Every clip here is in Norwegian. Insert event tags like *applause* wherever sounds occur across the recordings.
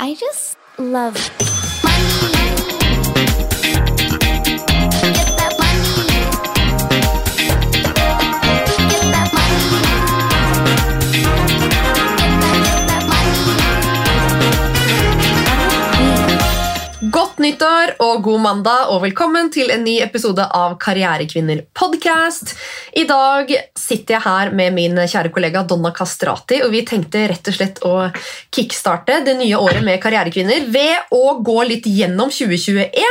I just love Godt nyttår og god mandag, og velkommen til en ny episode av Karrierekvinner podcast. I dag sitter jeg her med min kjære kollega Donna Castrati, og vi tenkte rett og slett å kickstarte det nye året med Karrierekvinner ved å gå litt gjennom 2021.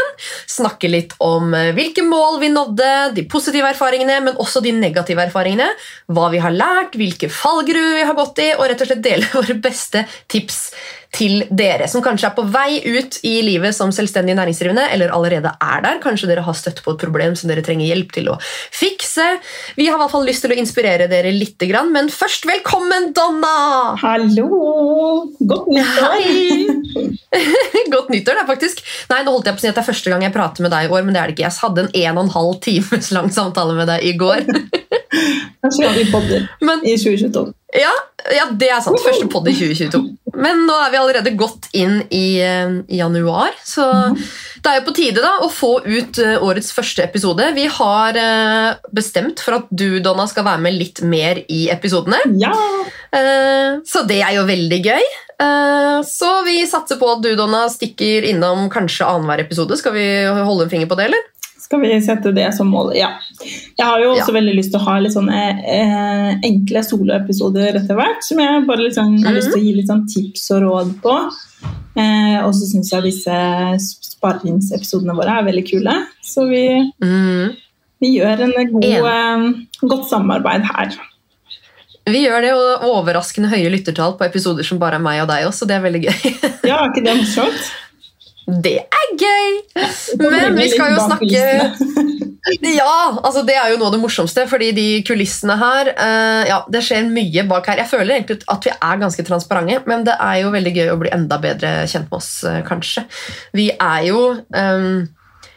Snakke litt om hvilke mål vi nådde, de positive erfaringene, men også de negative erfaringene. Hva vi har lært, hvilke fallgruer vi har gått i, og rett og slett dele *laughs* våre beste tips til dere som kanskje er på vei ut i livet som selvstendig næringsdrivende, eller allerede er der. Kanskje dere har støtt på et problem som dere trenger hjelp til å fikse. Vi har i hvert fall lyst til å inspirere dere litt, men først velkommen, Donna! Hallo! Godt nyttår! *laughs* Godt nyttår, det er faktisk. Nei, nå holdt jeg på å si at det er første gang jeg prater med deg i år, men det er det ikke. Jeg hadde en en og en halv times lang samtale med deg i går. *laughs* Kanskje vi podder Men- i 2022. Ja, ja, det er sant. Første podd i 2022. Men nå er vi allerede gått inn i eh, januar, så det er jo på tide da å få ut eh, årets første episode. Vi har eh, bestemt for at du, Donna, skal være med litt mer i episodene. Ja! Så det er jo veldig gøy. Så vi satser på at du, Donna, stikker innom kanskje annenhver episode. Skal vi holde en finger på det, eller? Skal vi sette det som mål? Ja. Jeg har jo også Ja. veldig lyst til å ha litt sånne eh, enkle soloepisoder etter hvert, som jeg bare sånn, har Mhm. lyst til å gi litt sånn tips og råd på. Eh, og så syns jeg disse sparringsepisodene våre er veldig kule. Så vi, Mm. vi gjør en god, eh, godt samarbeid her. Vi gjør det, og overraskende høye lyttertall på episoder som bare er meg og deg også. Det er veldig gøy. Ja, ikke det morsomt? *laughs* Det er gøy! Men vi skal jo snakke. Ja, altså det er jo noe av det morsomste, fordi de kulissene her eh, Ja, det skjer mye bak her. Jeg føler egentlig at vi er ganske transparente, men det er jo veldig gøy å bli enda bedre kjent med oss, eh, kanskje. Vi er jo um,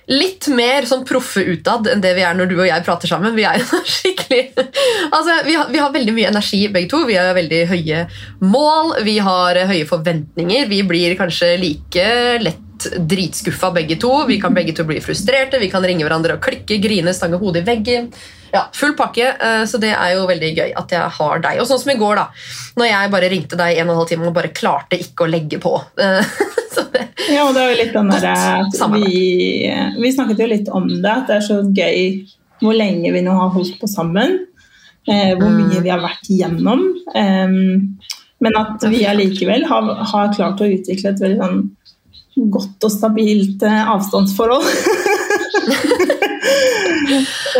litt mer sånn proffe utad enn det vi er når du og jeg prater sammen. Vi er jo *laughs* skikkelig Altså, vi har, vi har veldig mye energi begge to. Vi har veldig høye mål, vi har høye forventninger. Vi blir kanskje like lett dritskuffa begge to. Vi kan begge to bli frustrerte, vi kan ringe hverandre og klikke, grine, stange hodet i veggen. Ja, Full pakke, eh, så det er jo veldig gøy at jeg har deg. Og sånn som i går, da. Når jeg bare ringte deg en og en halv time og bare klarte ikke å legge på. Eh, *laughs* Så det, Ja, og det er jo litt den derre at vi, vi snakket jo litt om det, at det er så gøy hvor lenge vi nå har holdt på sammen. Eh, hvor Mm. mye vi har vært igjennom. Eh, men at vi allikevel har, har klart å utvikle et veldig sånn godt og stabilt eh, avstandsforhold. *laughs*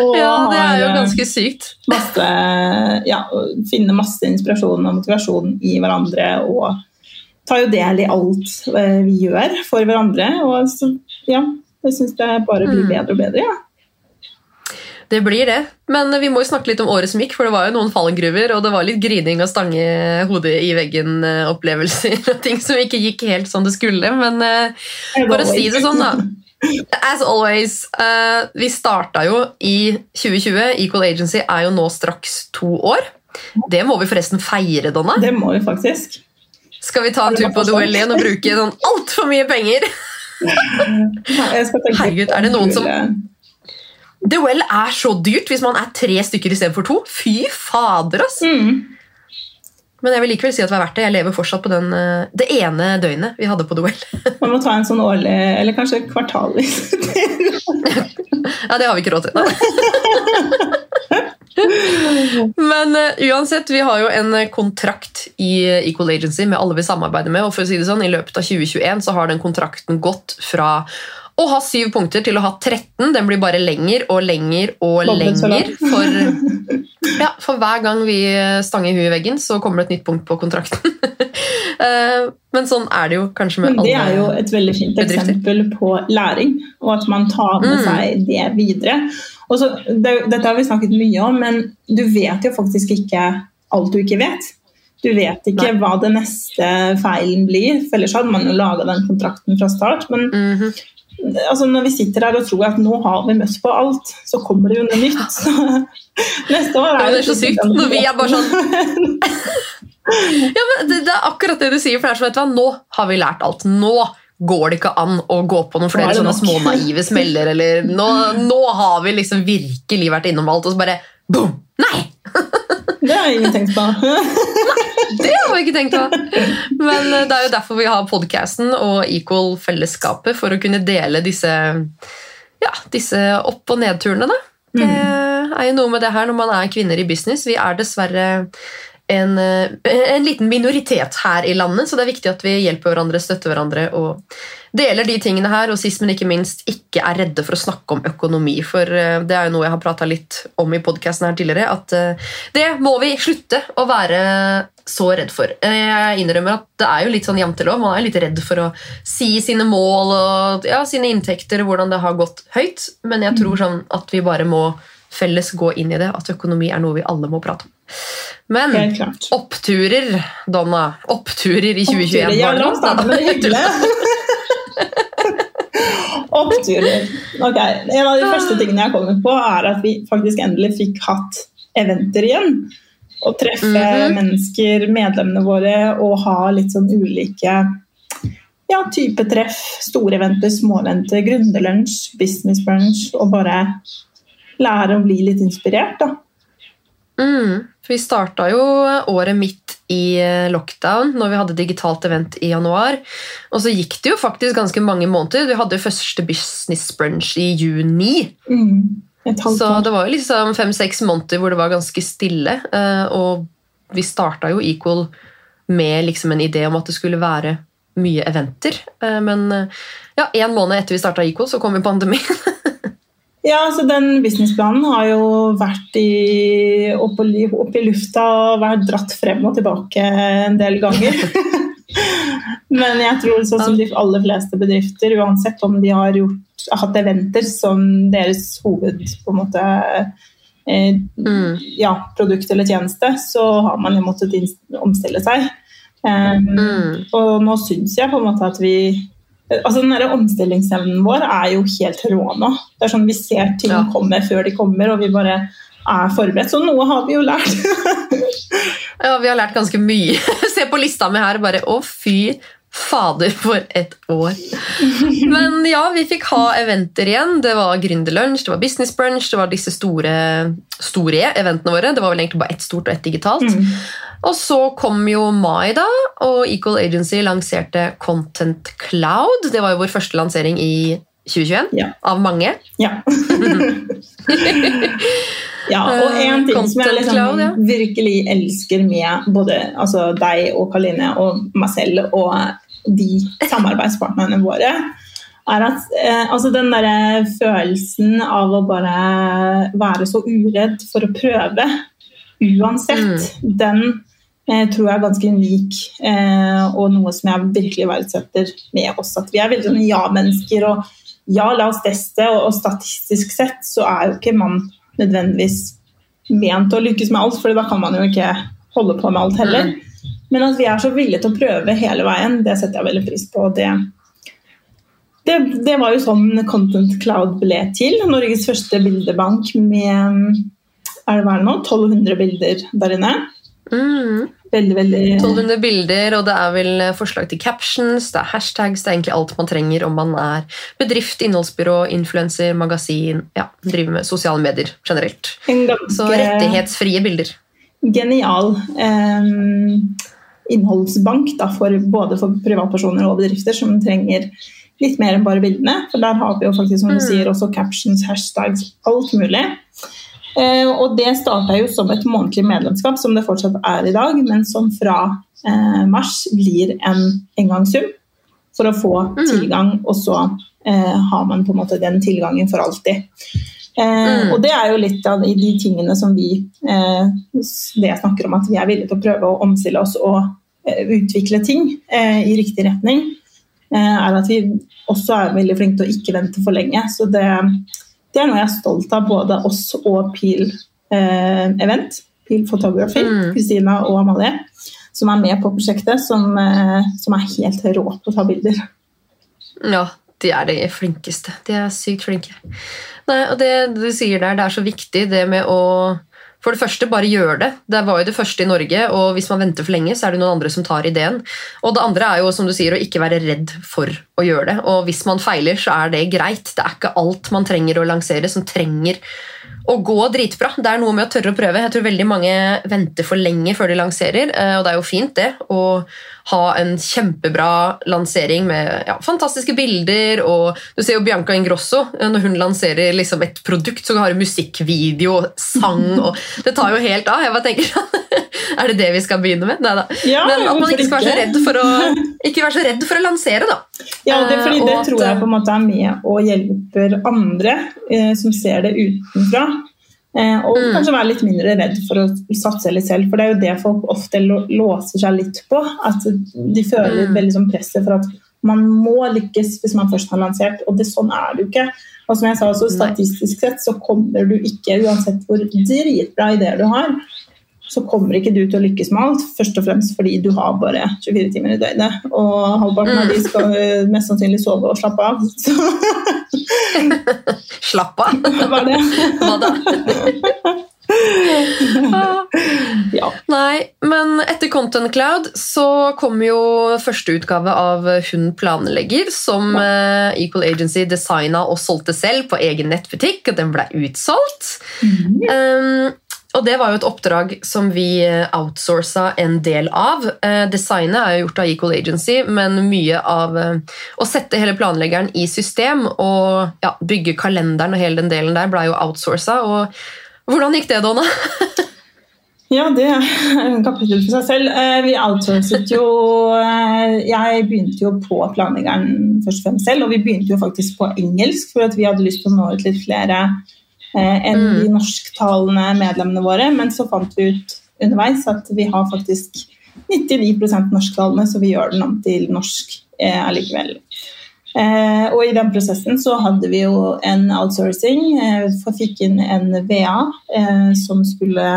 og ja, det er jo eh, ganske sykt. masse, ja, finne masse inspirasjon og motivasjon i hverandre og tar jo del i alt eh, vi gjør for hverandre. Og så, ja, jeg syns det bare blir Mm. bedre og bedre. Ja. Det blir det. Men vi må jo snakke litt om året som gikk, for det var jo noen fallgruver, og det var litt grining og stange hodet i veggen-opplevelser *laughs* og ting som ikke gikk helt som det skulle. Men eh, for å si det sånn, da. As always. Uh, vi starta jo i 2020. Equal Agency er jo nå straks to år. Det må vi forresten feire, Donna. Det må vi faktisk. Skal vi ta en tur på Duell igjen og bruke *laughs* sånn altfor mye penger? Herregud, er det noen som- kule- Well er så dyrt hvis man er tre stykker istedenfor to. Fy fader, ass! mm. Men jeg vil likevel si at det var verdt det. Jeg lever fortsatt på den, eh, det ene døgnet vi hadde på duell. *laughs* Man må ta en sånn årlig, eller kanskje kvartalvis. *laughs* Ja, det har vi ikke råd til. *laughs* Men uh, uansett, vi har jo en kontrakt i Equal Agency med alle vi samarbeider med. Og for å si det sånn, I løpet av 2021 så har den kontrakten gått fra å ha syv punkter til å ha 13. Den blir bare lenger og lenger og Dobbelt lenger. For, *laughs* ja, for hver gang vi stanger huet i veggen, så kommer det et nytt punkt på kontrakten. *laughs* Eh, Men sånn er det jo kanskje med alle bedrifter. det er jo et veldig fint bedrifter. eksempel på læring, og at man tar med Mm. seg det videre. Så, det, dette har vi snakket mye om, men du vet jo faktisk ikke alt du ikke vet. Du vet ikke Nei. hva det neste feilen blir, for ellers hadde man jo laga den kontrakten fra start. Men Mhm. Altså, når vi sitter her og tror at nå har vi møtt på alt, så kommer det jo noe nytt. Så, *laughs* neste år er det, det er så sykt når vi er bare sånn *laughs* Ja, men det, det er akkurat det du sier, for det er sånn, vet du hva, nå har vi lært alt. Nå går det ikke an å gå på noen flere er sånne små naive smeller, eller nå, nå har vi liksom virkelig vært innom alt, og så bare boom! Nei! *laughs* Det har jeg ikke tenkt på. *laughs* Det har vi ikke tenkt på. Men eh, det er jo derfor vi har podcasten og Equal-fellesskapet, for å kunne dele disse, ja, disse opp- og nedturene. Da. Det er jo noe med det her når man er kvinner i business. Vi er dessverre en, eh, en liten minoritet her i landet, så det er viktig at vi hjelper hverandre, støtter hverandre og deler de tingene her, og sist, men ikke minst ikke er redde for å snakke om økonomi. For eh, det er jo noe jeg har prata litt om i podkasten her tidligere, at eh, det må vi slutte å være så redd for. Jeg innrømmer at det er jo litt sånn jantelov. Man er litt redd for å si sine mål og ja, sine inntekter hvordan det har gått høyt, men jeg tror sånn at vi bare må felles gå inn i det, at økonomi er noe vi alle må prate om. Men oppturer, Donna. Oppturer i 2021. Ja, var det la oss starte med det hyggelige. *laughs* Oppturer. Ok, En av de første tingene jeg kommer på, er at vi faktisk endelig fikk hatt eventer igjen. Å treffe Mhm. mennesker, medlemmene våre, og ha litt sånn ulike ja, type treff. Store eventer, små eventer, gründerlunsj, business brunch, og bare lære å bli litt inspirert, da. Mm, vi starta jo året midt i eh, lockdown når vi hadde digitalt event i januar. Og så gikk det jo faktisk ganske mange måneder. Vi hadde jo første business brunch i juni. Mm. Så det var jo liksom fem-seks måneder hvor det var ganske stille. eh, Og vi starta jo Equal med liksom en idé om at det skulle være mye eventer. Eh, Men ja, en måned etter vi starta Equal, så kom jo pandemien. *laughs* Ja, så den businessplanen har jo vært i, opp, opp i lufta og vært dratt frem og tilbake en del ganger. *laughs* Men jeg tror sånn som de aller fleste bedrifter, uansett om de har gjort, hatt eventer som deres hoved på en måte, eh, Mm. ja, produkt eller tjeneste, så har man jo måttet omstille seg. Um, Mm. Og nå syns jeg på en måte at vi Altså den der Omstillingsevnen vår er jo helt rå nå. Det er sånn Vi ser ting Ja. komme før de kommer, og vi bare er forberedt. Så noe har vi jo lært. *laughs* Ja, vi har lært ganske mye. *laughs* Se på lista mi her, bare å fy fader, for et år. Men ja, vi fikk ha eventer igjen. Det var gründerlunsj, det var business brunch, det var disse store, store eventene våre. Det var vel egentlig bare ett stort og ett digitalt. Mm. Og så kom jo mai, da, og Equal Agency lanserte Content Cloud. Det var jo vår første lansering i 2021, Ja. av mange. Ja. *laughs* ja, og en ting som jeg liksom Cloud, ja. virkelig elsker med både altså deg og Karline og meg selv og de samarbeidspartnerne våre, er at eh, altså den der følelsen av å bare være så uredd for å prøve uansett, den eh, tror jeg er ganske unik, eh, og noe som jeg virkelig verdsetter med oss. At vi er veldig sånn ja-mennesker, og ja, la oss teste, og, og statistisk sett så er jo ikke man nødvendigvis ment å lykkes med alt, for da kan man jo ikke holde på med alt heller. Men at vi er så villige til å prøve hele veien, det setter jeg veldig pris på. Det, det, det var jo sånn Content Cloud ble til. Norges første bildebank med er det hva nå? 1200 bilder der inne. Mm. Veldig, veldig 1200 bilder, og det er vel forslag til captions, det er hashtags, det er egentlig alt man trenger om man er bedrift, innholdsbyrå, influenser, magasin, ja, driver med sosiale medier generelt. en Så rettighetsfrie bilder. genial eh, innholdsbank da, for, både for privatpersoner og bedrifter som trenger litt mer enn bare bildene. For der har vi jo faktisk som du Mm. sier, også captions, hashtags, alt mulig. Eh, og det starta jo som et månedlig medlemskap, som det fortsatt er i dag, men som fra eh, mars blir en engangssum for å få Mm. tilgang, og så eh, har man på en måte den tilgangen for alltid. Eh, Mm. Og det er jo litt av de, tingene som vi eh, Det jeg snakker om at vi er villige til å prøve å omstille oss og eh, utvikle ting i riktig retning, er at vi også er veldig flinke til å ikke vente for lenge. Så det, det er noe jeg er stolt av, både oss og Pil eh, Event. Pil Photography, Mm. Kristina og Amalie, som er med på prosjektet, som, eh, som er helt rå på å ta bilder. Ja, de er de flinkeste. De er sykt flinke. Nei, og det du sier der, det er så viktig det med å For det første, bare gjør det. Det var jo det første i Norge, og hvis man venter for lenge, så er det noen andre som tar ideen. Og det andre er jo, som du sier, å ikke være redd for å gjøre det. Og hvis man feiler, så er det greit. Det er ikke alt man trenger å lansere som trenger å gå dritbra. Det er noe med å tørre å prøve. Jeg tror veldig mange venter for lenge før de lanserer, eh, og det er jo fint, det. Og ha en kjempebra lansering med ja, fantastiske bilder. og Du ser jo Bianca Ingrosso når hun lanserer liksom et produkt, så har musikkvideo, sang *laughs* og Det tar jo helt av. Jeg bare tenker *laughs* Er det det vi skal begynne med? Neida. Ja, Men at man ikke skal være så å, *laughs* ikke være så redd for å lansere, da. Ja, det, fordi Eh, det at, tror jeg på en måte er med og hjelper andre eh, som ser det utenfra. Eh, og Mm. kanskje være litt mindre redd for å satse litt selv, for det er jo det folk ofte låser seg litt på. At de føler Mm. veldig sånn presset for at man må lykkes hvis man først har lansert, og det, sånn er det jo ikke. Og som jeg sa, også, Statistisk sett så kommer du ikke, uansett hvor dritbra ideer du har, så kommer ikke du til å lykkes med alt. Først og fremst fordi du har bare 24 timer i døgnet. Og halvparten av de skal eh, mest sannsynlig sove og slappe av. Så *laughs* Slapp av. *laughs* det var det. Hva da? *laughs* Ja. Nei, men etter Content Cloud så kom jo første utgave av Hun planlegger, som ja. Equal Agency designa og solgte selv på egen nettbutikk, og den ble utsolgt. Um, og det var jo et oppdrag som vi eh, outsourca en del av. Eh, Designet er jo gjort av Equal Agency, men mye av eh, å sette hele planleggeren i system og ja, bygge kalenderen og hele den delen der ble jo outsourca. Og hvordan gikk det, Donna? *laughs* Ja, det er en kapittel for seg selv. Vi outsourcet jo Jeg begynte jo på planleggeren først og fremst selv, og vi begynte jo faktisk på engelsk for at vi hadde lyst til å nå ut litt flere enn Mm. de norsktalende medlemmene våre. Men så fant vi ut underveis at vi har faktisk 99% norsktalende, så vi gjør den om til norsk eh, allikevel. Eh, og i den prosessen så hadde vi jo en outsourcing. Eh, fikk inn en VA eh, som skulle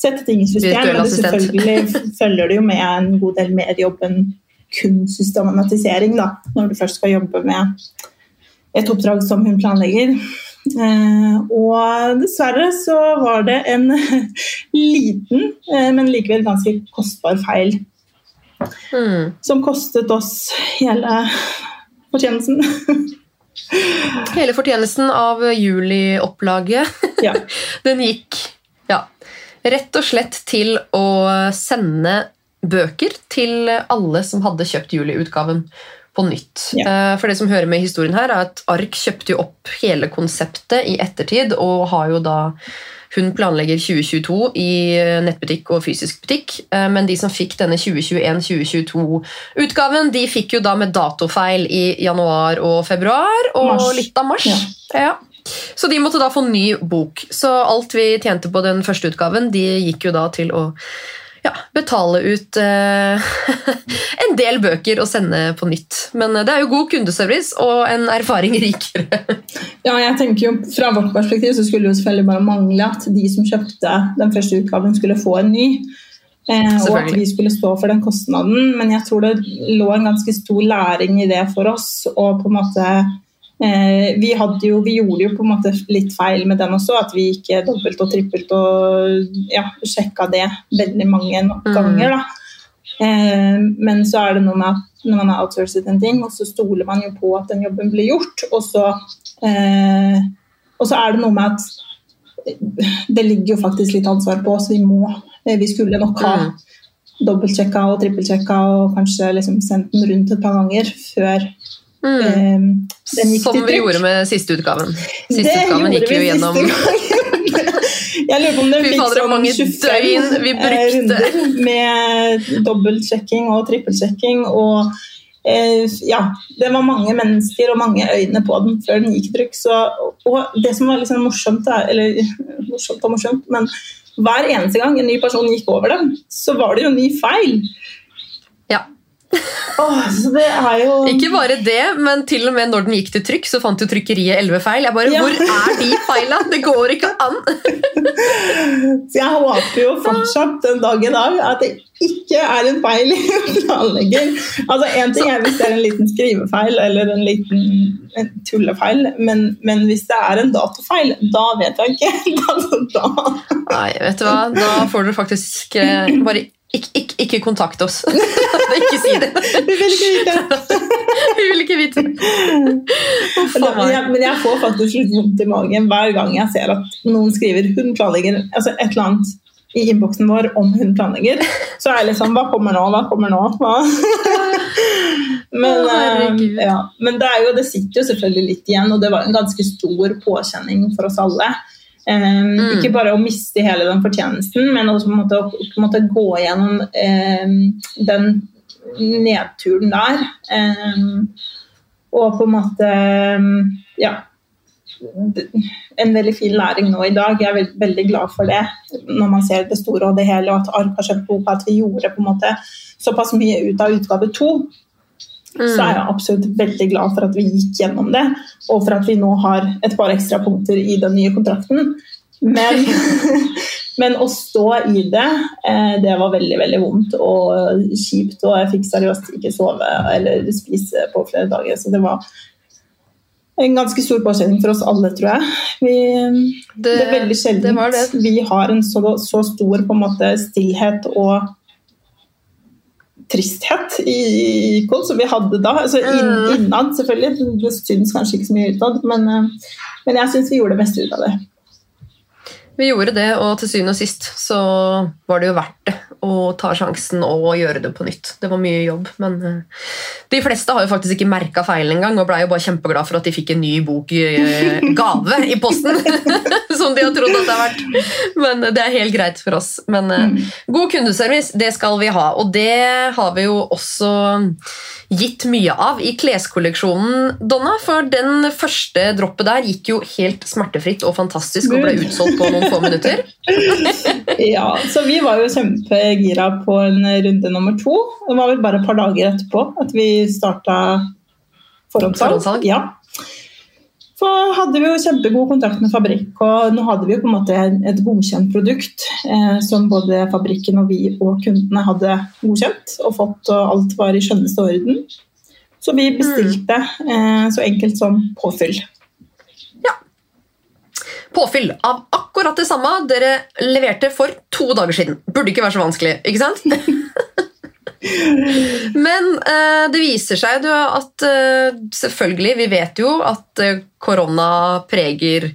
sette ting i system. Men selvfølgelig *laughs* følger det jo med en god del mer jobb enn kun systematisering, da, når du først skal jobbe med et oppdrag som hun planlegger. Eh, og dessverre så var det en *laughs* liten, eh, men likevel ganske kostbar feil Mm. som kostet oss hele fortjenesten. *laughs* Hele fortjenesten av juli-opplaget ja. *laughs* Den gikk ja, rett og slett til å sende bøker til alle som hadde kjøpt juli-utgaven på nytt. Ja. For det som hører med historien her, er at Ark kjøpte jo opp hele konseptet i ettertid, og har jo da hun planlegger 2022 i nettbutikk og fysisk butikk, eh, men de som fikk denne 2021-2022-utgaven, de fikk jo da med datofeil i januar og februar og Mars. litt av mars. Ja. Ja. Så de måtte da få ny bok. Så alt vi tjente på den første utgaven, de gikk jo da til å ja, betale ut eh, *laughs* en del bøker og sende på nytt. Men eh, det er jo god kundeservice og en erfaring rikere. *laughs* ja, jeg tenker jo Fra vårt perspektiv så skulle det jo selvfølgelig bare mangle at de som kjøpte den første utgaven, skulle få en ny. Eh, og at vi skulle stå for den kostnaden. Men jeg tror det lå en ganske stor læring i det for oss. Og på en måte vi, hadde jo, vi gjorde jo på en måte litt feil med den også. At vi ikke dobbelt og trippelt og ja, sjekka det veldig mange nok Mm. ganger. da. Eh, men så er det noe med at når man har outsourcet en ting, og så stoler man jo på at den jobben blir gjort. Og så, eh, og så er det noe med at det ligger jo faktisk litt ansvar på oss. Vi må, eh, vi skulle nok ha Mm. dobbeltsjekka og trippelsjekka og kanskje liksom sendt den rundt et par ganger før Mm. eh, den gikk Som vi gjorde med siste utgaven. Siste Det utgaven gikk vi jo gjennom. Jeg lurer på om det fikk sånn mange 25 døgn vi eh, runder med dobbeltsjekking og trippelsjekking. Og eh, ja, det var mange mennesker og mange øyne på den før den gikk i trykk. Så, og det som var sånn morsomt, eller *laughs* morsomt og morsomt, men hver eneste gang en ny person gikk over dem, så var det jo en ny feil. Er jo Ikke bare det, men til og med når den gikk til trykk, så fant jo trykkeriet elleve feil. Jeg bare, Ja. Hvor er de feila? Det går ikke an! *laughs* Så jeg håper jo fortsatt den dag i dag at det ikke er en feil i planlegger. Altså En ting er hvis det er en liten skrivefeil eller en liten en tullefeil, men, men hvis det er en datofeil, da vet jeg ikke. *laughs* Da, Nei, vet du hva? Da får dere faktisk eh, bare ikke, ikke, ikke kontakt oss. *laughs* ikke si det. vi vil ikke vite. *laughs* Vi vil ikke vite det. Men jeg, men jeg får faktisk litt vondt i magen hver gang jeg ser at noen skriver 'hun planlegger' altså et eller annet i innboksen vår om hun planlegger. Så er jeg liksom Hva kommer nå? Hva kommer nå? Hva? *laughs* Men, eh, ja. men det, jo, det sitter jo selvfølgelig litt igjen, og det var en ganske stor påkjenning for oss alle. Um, Ikke bare å miste hele den fortjenesten, men også en måte gå gjennom um, den nedturen der. Um, og på en måte Ja. En veldig fin læring nå i dag. Jeg er veld, veldig glad for det, når man ser det store og det hele, og at Ark har kjøpt boka, at vi gjorde på en måte såpass mye ut av utgave to. Så er jeg absolutt veldig glad for at vi gikk gjennom det, og for at vi nå har et par ekstra punkter i den nye kontrakten. Men, *laughs* men å stå i det, eh, det var veldig veldig vondt og kjipt. Og jeg fikk seriøst ikke sove eller spise på flere dager. Så det var en ganske stor påkjenning for oss alle, tror jeg. Vi, det, er veldig det sjelden vi har en så, så stor på en måte, stillhet og tristhet i Icon som vi hadde da. Altså inn, Mm. innad, selvfølgelig. Det syns kanskje ikke så mye utad, men, eh, men jeg syns vi gjorde det beste ut av det. Vi gjorde det, og til syvende og sist så var det jo verdt det å ta sjansen og gjøre det på nytt. Det var mye jobb, men eh, de fleste har jo faktisk ikke merka feilen engang og blei jo bare kjempeglad for at de fikk en ny bok i eh, *laughs* gave i posten. *laughs* Som de har trodd at det har vært. Men det er helt greit for oss. Men eh, god kundeservice, det skal vi ha, og det har vi jo også gitt mye av i kleskolleksjonen, Donna. For den første droppet der gikk jo helt smertefritt og fantastisk og ble Gud. utsolgt på noen få minutter. *laughs* Ja, så vi var jo kjempegira på en runde nummer to. Det var vel bare et par dager etterpå at vi starta. Forhåndssalg. Ja. Så hadde vi jo kjempegod kontakt med fabrikk, og nå hadde vi jo på en måte et godkjent produkt eh, som både fabrikken og vi og kundene hadde godkjent og fått, og alt var i skjønneste orden. Så vi bestilte eh, så enkelt som påfyll. Ja. Påfyll av akkurat det samme dere leverte for to dager siden. Burde ikke være så vanskelig, ikke sant? *laughs* Men eh, det viser seg at eh, selvfølgelig, vi vet jo at eh, korona preger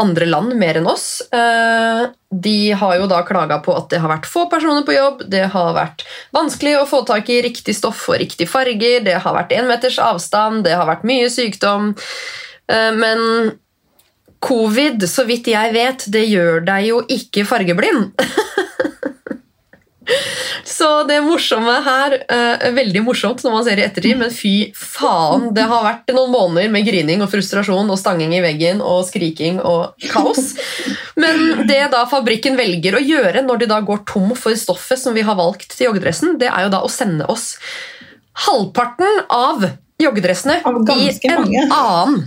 andre land mer enn oss. De har jo da klaga på at det har vært få personer på jobb, det har vært vanskelig å få tak i riktig stoff og riktig farger, det har vært én meters avstand, det har vært mye sykdom. Men Covid, så vidt jeg vet, det gjør deg jo ikke fargeblind. *laughs* så det morsomme her eh, er Veldig morsomt når man ser i ettertid, men fy faen. Det har vært noen måneder med grining og frustrasjon og stanging i veggen og skriking og kaos. Men det da fabrikken velger å gjøre når de da går tom for stoffet som vi har valgt til joggedressen, det er jo da å sende oss halvparten av joggedressene i en mange. annen,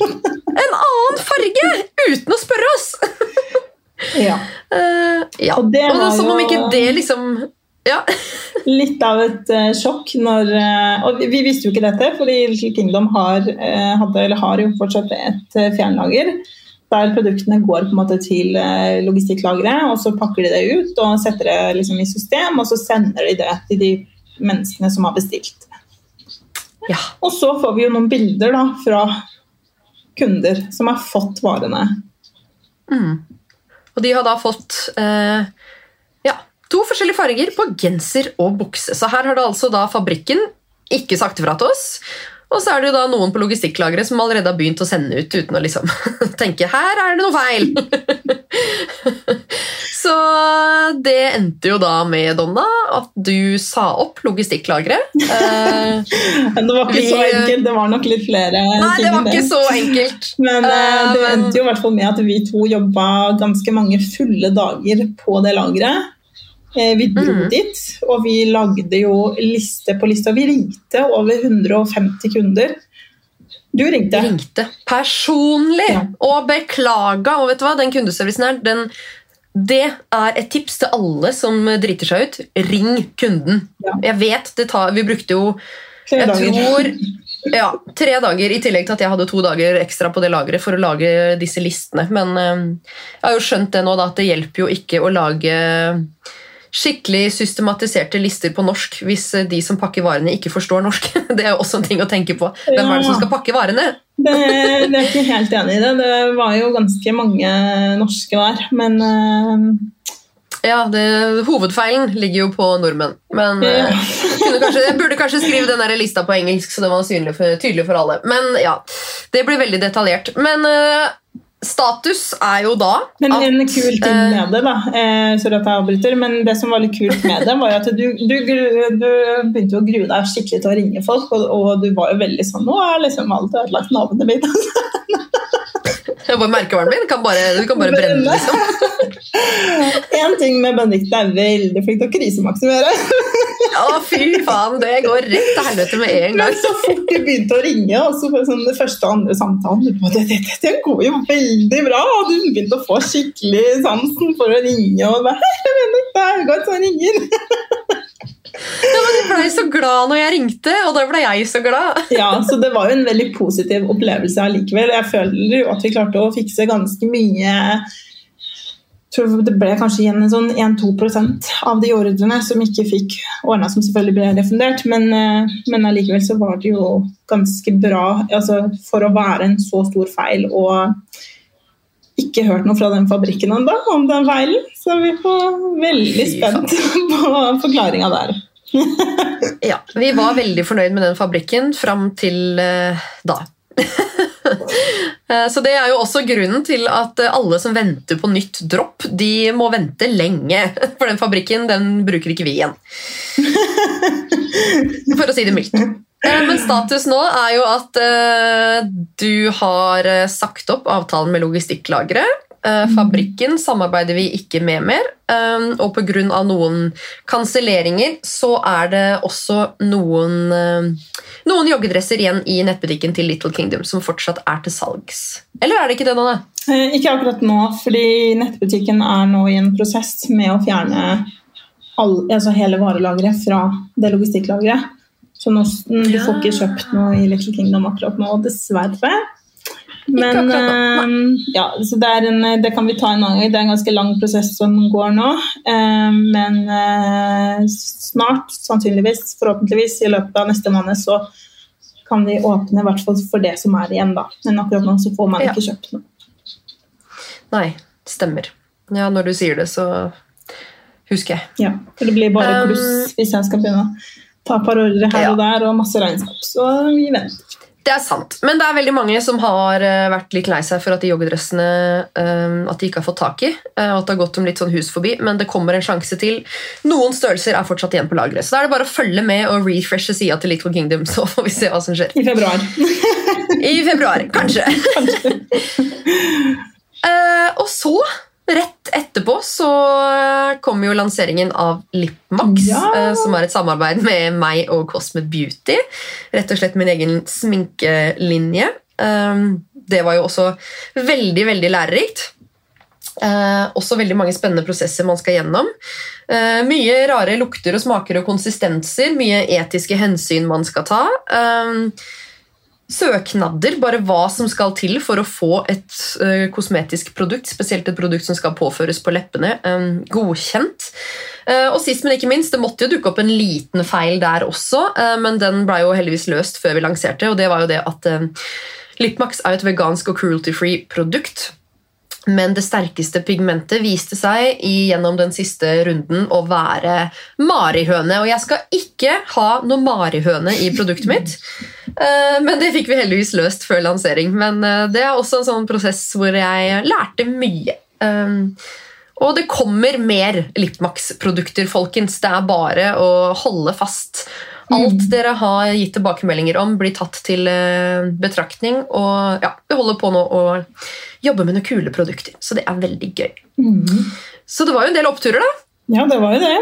en annen farge uten å spørre oss! Ja. Uh, ja. Og det Og var som om ikke det liksom ja. *laughs* Litt av et uh, sjokk når uh, Og vi, vi visste jo ikke dette, fordi Little Kingdom har, uh, hadde, eller har jo fortsatt et fjernlager. Der produktene går på en måte til logistikklageret, og så pakker de det ut og setter det liksom i system, og så sender de det til de menneskene som har bestilt. ja. Og så får vi jo noen bilder da, fra kunder som har fått varene. Mm. Og de har da fått ja, to forskjellige farger på genser og bukse. Så her har det altså da fabrikken ikke sagt ifra til oss. Og så er det jo da noen på logistikklageret som allerede har begynt å sende ut uten å liksom *laughs* tenke 'her er det noe feil'. *laughs* så det endte jo da med, Donna, at du sa opp logistikklageret. Eh, Men *laughs* det var ikke Vi- så enkelt, det var nok litt flere nei, det var ikke så enkelt. Men eh, Eh, det endte jo i hvert fall med at vi to jobba ganske mange fulle dager på det lageret. Eh, Vi dro mm. dit, og vi lagde jo liste på liste. og Vi ringte over 150 kunder. Du ringte. Ringte personlig Ja. og beklaga. Og vet du hva, den kundeservicen her, den, det er et tips til alle som driter seg ut. Ring kunden. Ja. Jeg vet det tar Vi brukte jo Tre Jeg dager. tror ja, tre dager, i tillegg til at jeg hadde to dager ekstra på det lageret for å lage disse listene. Men eh, jeg har jo skjønt det nå, da, at det hjelper jo ikke å lage skikkelig systematiserte lister på norsk hvis eh, de som pakker varene, ikke forstår norsk. *laughs* Det er jo også en ting å tenke på. Hvem er det som skal pakke varene? Det, det er ikke helt enig i det. Det var jo ganske mange norske der. Men eh, Ja, det, Hovedfeilen ligger jo på nordmenn. Men Ja. kunne kanskje, jeg burde kanskje skrive den der lista på engelsk, så det var synlig for, tydelig for alle. Men ja, det blir veldig detaljert. Men status er jo da Men at en kul ting eh, med det, da eh, Sorry at jeg avbryter, men det som var litt kult med det, var jo at du, du, du begynte å grue deg skikkelig til å ringe folk, og, og du var jo veldig sånn Nå er liksom alt ødelagt navnet mitt. Jeg bare Merkevaren min kan bare, du kan bare brenne, liksom. *laughs* Én ting med Benedicte er veldig flink til å krisemaksimere. *laughs* Å, fy faen, det går rett til helvete med en Men gang. så fort du begynte å ringe, og så sånn det første og andre samtalen det, det, det går jo veldig bra, og du begynte å få skikkelig sansen for å ringe. og bare, jeg mener, det er godt som ringer. Ja, men Du blei så glad når jeg ringte, og da ble jeg så glad. *laughs* Ja, så det var jo en veldig positiv opplevelse allikevel. Jeg føler jo at vi klarte å fikse ganske mye jeg tror det ble kanskje igjen en sånn 1-2 av de ordrene som ikke fikk ordna, som selvfølgelig ble refundert. Men, eh, men allikevel så var det jo ganske bra altså for å være en så stor feil. Og ikke hørt noe fra den fabrikken ennå om den feilen. Så vi er veldig spent *laughs* på forklaringa der. *laughs* Ja, Vi var veldig fornøyd med den fabrikken fram til uh, da. *laughs* Eh, Så Det er jo også grunnen til at eh, alle som venter på nytt dropp, de må vente lenge. For den fabrikken den bruker ikke vi igjen. For å si det mildt. Eh, Men status nå er jo at eh, du har eh, sagt opp avtalen med logistikklageret. Eh, Fabrikken samarbeider vi ikke med mer. Og pga. noen kanselleringer så er det også noen, noen joggedresser igjen i nettbutikken til Little Kingdom som fortsatt er til salgs. Eller er det ikke det, Nanne? Ikke akkurat nå, fordi nettbutikken er nå i en prosess med å fjerne all, altså hele varelageret fra det logistikklageret. Så nå, mm, du får ikke kjøpt noe i Little Kingdom akkurat nå, dessverre. Men eh, ja, så det, er en, det kan vi ta en annen gang. Det er en ganske lang prosess som går nå. Eh, Men eh, snart, sannsynligvis, forhåpentligvis i løpet av neste måned, så kan vi åpne i hvert fall for det som er igjen. da. Men akkurat nå så får man Ja. ikke kjøpt noe. Nei, stemmer. Ja, når du sier det, så husker jeg. Ja, for det blir bare Um, hvis jeg skal begynne ta et par ordre her og der og masse regnskap. Så vi venter. Det er sant, men det er veldig mange som har eh, vært litt lei seg for at de joggedressene eh, at de ikke har fått tak i. eh, og at det har gått dem litt sånn hus forbi, Men det kommer en sjanse til. Noen størrelser er fortsatt igjen på lageret. Så da er det bare å følge med og refreshe sida til Little Kingdom, så får vi se hva som skjer. I februar. I februar, kanskje. kanskje. og så, rett etterpå, så kom jo lanseringen av Lipmax, Ja. eh, som er et samarbeid med meg og Cosme Beauty. Rett og slett min egen sminkelinje. Eh, det var jo også veldig, veldig lærerikt. Eh, også veldig mange spennende prosesser man skal gjennom. Eh, mye rare lukter og smaker og konsistenser. Mye etiske hensyn man skal ta. Eh, søknader, bare hva som skal til for å få et uh, kosmetisk produkt, spesielt et produkt som skal påføres på leppene, um, godkjent. Uh, og sist, men ikke minst, det måtte jo dukke opp en liten feil der også, uh, men den ble jo heldigvis løst før vi lanserte, og det var jo det at Lipmax er et vegansk og cruelty-free produkt. Men det sterkeste pigmentet viste seg i, gjennom den siste runden å være marihøne. Og jeg skal ikke ha noe marihøne i produktet mitt. *laughs* Eh, Men det fikk vi heldigvis løst før lansering. Men eh, det er også en sånn prosess hvor jeg lærte mye. Eh, Og det kommer mer Lipmax-produkter, folkens. Det er bare å holde fast. Alt dere har gitt tilbakemeldinger om, blir tatt til eh, betraktning. Og ja, vi holder på nå å jobbe med noen kule produkter, så det er veldig gøy. Mm. Så det var jo en del oppturer, da. Ja, det var jo det.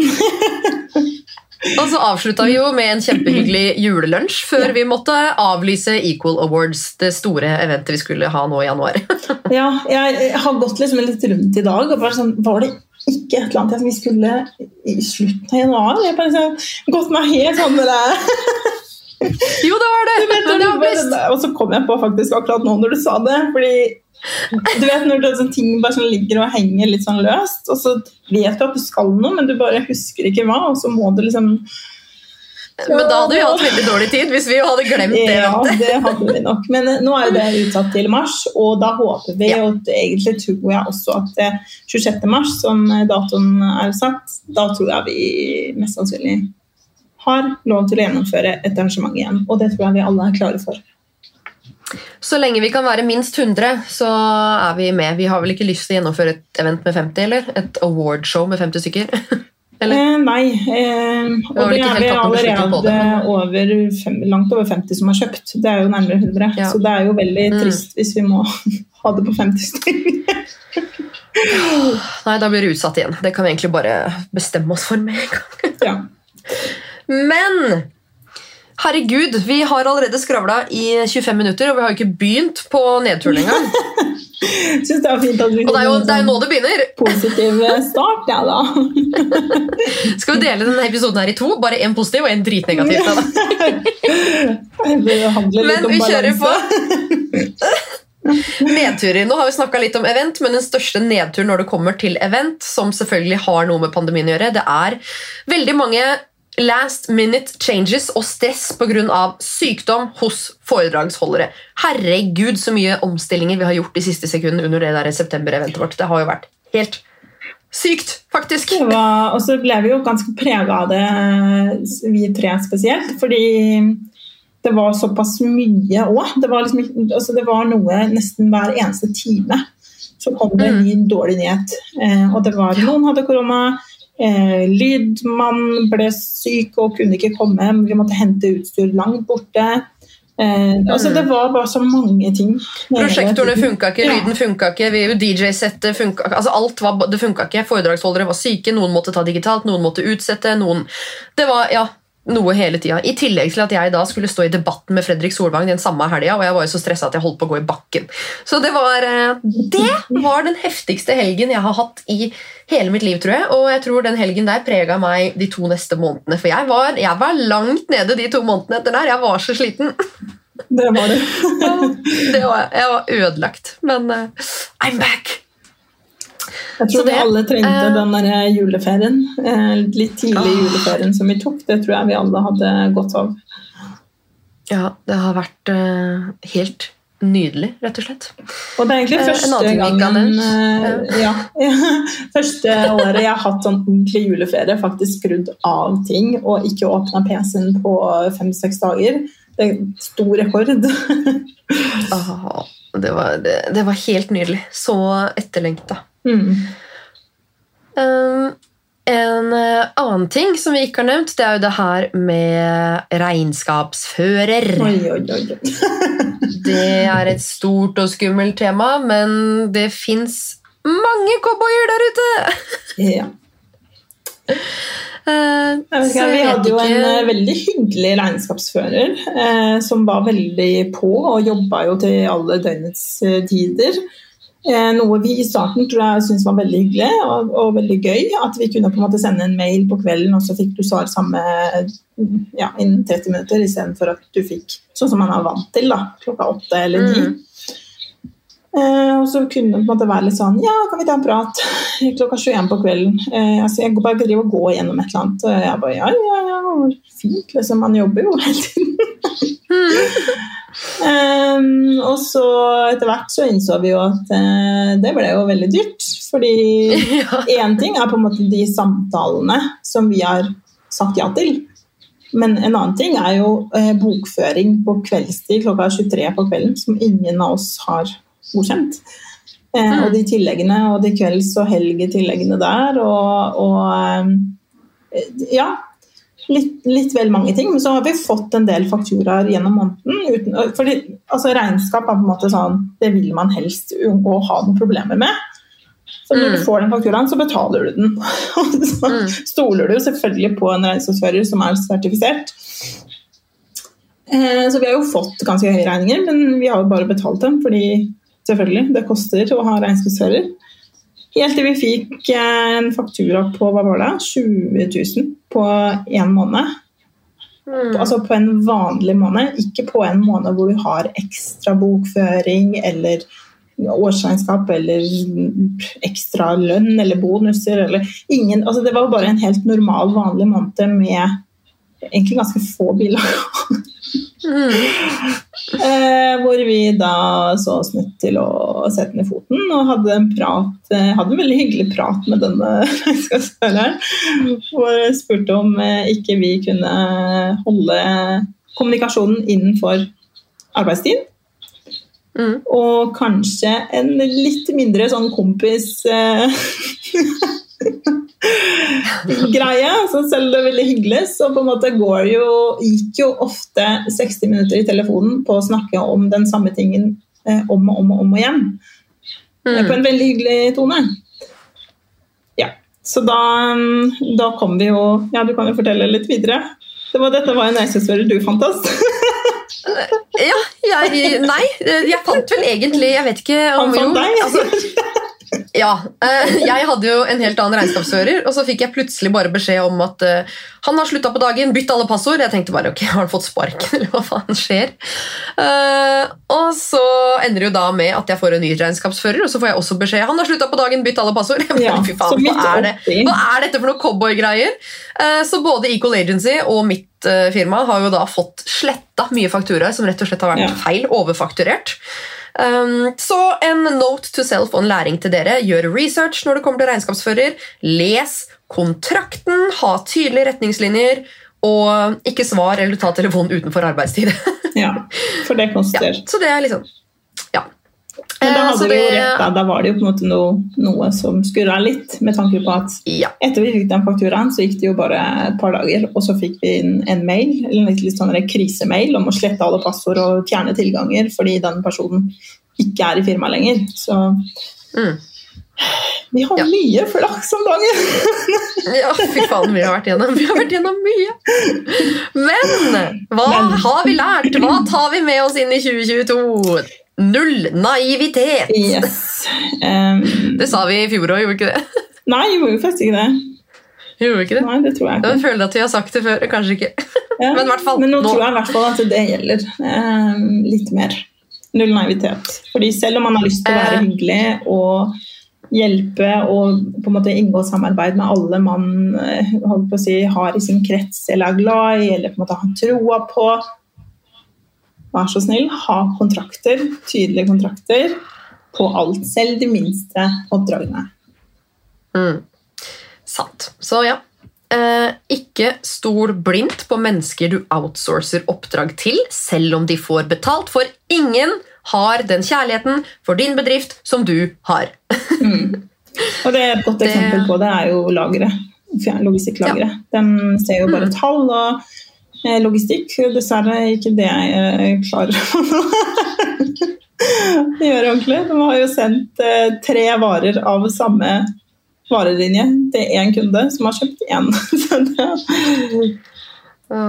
*laughs* Og så avslutta vi jo med en kjempehyggelig julelunsj før vi måtte avlyse Equal Awards, det store eventet vi skulle ha nå i januar. *laughs* ja, jeg har gått liksom litt rundt i dag og bare sånn Var det ikke et eller annet vi skulle i slutten av januar? Jeg bare gått meg helt sånn med det. *laughs* jo, det var det! Vet, du det var best. Og så kom jeg på faktisk akkurat nå når du sa det. fordi du vet når det, sånn, ting bare sånn ligger og henger litt sånn løst, og så vet du at du skal noe, men du bare husker ikke hva, og så må du liksom Men da hadde vi hatt veldig dårlig tid hvis vi hadde glemt det. Ja, det hadde vi nok. Men eh, nå er jo det utsatt til mars, og da håper vi, Ja. og egentlig tror jeg også at eh, 26. mars, som eh, datoen er satt, da tror jeg vi mest sannsynlig har lov til å gjennomføre et arrangement igjen. Og det tror jeg vi alle er klare for. Så lenge vi kan være minst 100, så er vi med. Vi har vel ikke lyst til å gjennomføre et event med 50, eller? Et awardshow med 50 stykker? *laughs* Eh, nei, eh, og det, det er vi det, allerede over fem, langt over 50 som har kjøpt. Det er jo nærmere 100, Ja. så det er jo veldig Mm. trist hvis vi må *laughs* ha det på 50 stykker. Nei, da blir det utsatt igjen. Det kan vi egentlig bare bestemme oss for med en gang. *laughs* ja. Men herregud, vi har allerede skravla i 25 minutter, og vi har jo ikke begynt på nedturen engang. *laughs* Jeg *laughs* synes det er fint at vi Og det er jo det er jo nå sånn det begynner. *laughs* positiv start, ja da. *laughs* Skal vi dele denne episoden her i to? Bare én positiv og én dritnegativ. Men vi kjører på. Nedturer. Nå har vi snakka litt om event, men den største nedturen når det kommer til event, som selvfølgelig har noe med pandemien å gjøre, det er veldig mange last minute changes og stress pga. sykdom hos foredragsholdere. Herregud, så mye omstillinger vi har gjort de siste sekundene under det der september-eventet vårt. Det har jo vært helt sykt, faktisk. Var- Og så ble vi jo ganske prega av det, vi tre spesielt. Fordi det var såpass mye òg. Det, var liksom, altså det var noe nesten hver eneste time. Så kom det en ny dårlig nyhet. Eh, og det var noen hadde korona. Eh, lydmann ble syk og kunne ikke komme. Vi måtte hente utstyr langt borte. Eh, altså det var bare så mange ting. Prosjektorene funka ikke, lyden funka ikke, DJ-settet funka ikke. Altså alt var, det funka ikke. Foredragsholdere var syke, noen måtte ta digitalt, noen måtte utsette. noen... Det var ja, noe hele tida. I tillegg til at jeg da skulle stå i debatten med Fredrik Solvang den samme helga, og jeg var jo så stressa at jeg holdt på å gå i bakken. Så det var, eh, det var den heftigste helgen jeg har hatt i hele mitt liv, tror jeg. Og jeg tror den helgen der prega meg de to neste månedene. For jeg var, jeg var langt nede de to månedene etter der. Jeg var så sliten. Det var det. *laughs* Det var, jeg var ødelagt. Men uh, I'm back! Jeg tror tror vi alle trengte eh, den der juleferien. eh, Litt tidlig Ah. juleferien som vi tok. Det tror jeg vi alle hadde godt av. Ja, det har vært eh, helt nydelig, rett og slett. Og det er egentlig første gangen eh, ja, *laughs* Første året jeg har hatt sånn ordentlig juleferie, faktisk skrudd av ting og ikke åpna PC-en på fem-seks dager. Det er stor rekord. *laughs* Ah, det, var, det, det var helt nydelig. Så etterlengta. Mm. Um, en eh, annen ting som vi ikke har nevnt, det er jo det her med regnskapsfører. Oi, oi, oi. *laughs* Det er et stort og skummelt tema, men det fins mange cowboyer der ute! Ja. *laughs* Så ikke, vi hadde jo en eh, veldig hyggelig regnskapsfører uh, som var veldig på og jobba jo til alle døgnets tider. Eh, noe vi i starten tror jeg syntes var veldig hyggelig og, og veldig gøy. At vi kunne på en måte sende en mail på kvelden, og så fikk du svar samme ja, innen 30 minutter, istedenfor at du fikk sånn som man er vant til, da, klokka åtte eller ni. Mm. Eh, og så kunne det på en måte være litt sånn Ja, kan vi ta en prat *laughs* klokka 21 på kvelden? Eh, altså, jeg bare driver og går gjennom et eller annet. Og jeg bare ja, ja, ja, fint. Liksom, man jobber jo hele tiden. *laughs* Eh, og så etter hvert så innså vi jo at uh, det ble jo veldig dyrt. Fordi *laughs* én ting er på en måte de samtalene som vi har sagt ja til. Men en annen ting er jo eh, bokføring på kveldstid klokka 23 på kvelden, som ingen av oss har godkjent. Eh, Mm. Og de tilleggene og de kvelds- og helgetilleggene der, og, og eh, ja. Litt, litt vel mange ting, men så har vi fått en del fakturaer gjennom måneden. Uten, fordi altså Regnskap er på en måte sånn Det vil man helst unngå å ha noen problemer med. Så når Mm. du får den fakturaen, så betaler du den. Og *laughs* så Mm. stoler du selvfølgelig på en regnskapsfører som er sertifisert. Eh, Så vi har jo fått ganske høye regninger, men vi har jo bare betalt dem fordi selvfølgelig, det koster å ha regnskapsfører. Helt til vi fikk eh, en faktura på hva var det, 20 000 på én måned. Mm. Altså på en vanlig måned, ikke på en måned hvor du har ekstra bokføring eller årsregnskap eller ekstra lønn eller bonuser eller ingen altså Det var bare en helt normal, vanlig måned med egentlig ganske få biler. Mm. Eh, hvor vi da så oss nødt til å sette ned foten og hadde en prat eh, hadde en veldig hyggelig prat med denne *laughs* regnskapsføreren. Hvor jeg spurte om eh, ikke vi kunne holde kommunikasjonen innenfor arbeidstid. Mm. Og kanskje en litt mindre sånn kompis *laughs* *laughs* greie. Så selv om det er veldig hyggelig, så på en måte går jo, gikk jo ofte 60 minutter i telefonen på å snakke om den samme tingen eh, om og om og om igjen. Mm. På Mm. en veldig hyggelig tone. Ja. Så da, mm, da kom vi jo Ja, du kan jo fortelle litt videre. Det var, dette var en reisesfører du fant oss. Ja, jeg, nei, jeg fant vel egentlig Jeg vet ikke om Han fant jo, deg. altså, *laughs* ja, eh, *laughs* Jeg hadde jo en helt annen regnskapsfører, og så fikk jeg plutselig bare beskjed om at eh, han har slutta på dagen, bytt alle passord. Jeg tenkte bare ok, har han fått sparken, *laughs* eller hva faen skjer? Eh, og så ender det jo da med at jeg får en ny regnskapsfører, og så får jeg også beskjed han har slutta på dagen, bytt alle passord. *laughs* Jeg bare, Fy faen, hva er det? Hva er dette for noe cowboygreier? Så både Equal Agency og mitt firma har jo da fått sletta mye fakturaer som rett og slett har vært feil, overfakturert. Um, så en note to self og en læring til dere. Gjør research når det kommer til regnskapsfører. Les kontrakten, ha tydelige retningslinjer, og ikke svar eller ta telefonen utenfor arbeidstid. *laughs* Ja, for det ja, så det er liksom. Men da Eh, hadde vi jo rett, da. Da var det jo på en måte noe, noe som skurra litt, med tanke på at Ja. etter vi fikk den fakturaen, så gikk det jo bare et par dager, og så fikk vi en, en mail, eller en litt, litt sånn krisemail om å slette alle passord og fjerne tilganger fordi den personen ikke er i firmaet lenger. Så Mm. vi har Ja. mye flaks om dagen! *laughs* Ja, fy faen, vi har vært gjennom, vi har vært gjennom mye. Men hva Men. har vi lært? Hva tar vi med oss inn i 2022? Null naivitet! Yes. *laughs* Um, Det sa vi i fjor òg, gjorde vi ikke det? *laughs* nei, gjorde vi faktisk ikke det. Gjorde vi ikke det? Nei, det tror jeg ikke. Jeg føler at vi har sagt det før. Kanskje ikke. *laughs* Ja, Men fall, men nå, nå- tror jeg i hvert fall at det gjelder um, litt mer. Null naivitet. Fordi selv om man har lyst til å være Eh. hyggelig og hjelpe og på en måte inngå samarbeid med alle man eh, si, har i sin krets eller er glad i eller på en måte har troa på Vær så snill, ha kontrakter, tydelige kontrakter på alt, selv de minste oppdragene. Mm. Sant. Så ja. Eh, ikke stol blindt på mennesker du outsourcer oppdrag til, selv om de får betalt, for ingen har den kjærligheten for din bedrift som du har. *laughs* Mm. Og det er et godt Det- eksempel på det er jo lageret. Logistikklageret. De ser jo bare Mm. tall og logistikk. Dessverre ikke det jeg eh, klarer å *laughs* gjøre ordentlig. De har jo sendt eh, tre varer av samme varelinje til én kunde som har kjøpt én. *laughs* Så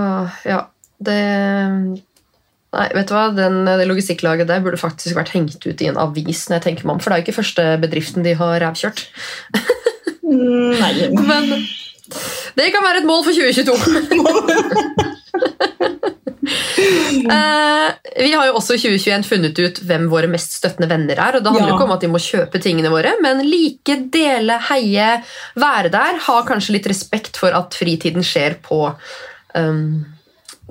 ja, det Nei, vet du hva? Den, det logistikklaget der burde faktisk vært hengt ut i en avis. når jeg tenker meg om, For det er jo ikke første bedriften de har rævkjørt. Mm, Nei. *laughs* Men det kan være et mål for 2022. Eh, vi har jo også i 2021 funnet ut hvem våre mest støttende venner er. og Det handler jo Ja. ikke om at de må kjøpe tingene våre, men like, dele, heie, være der. Ha kanskje litt respekt for at fritiden skjer på um,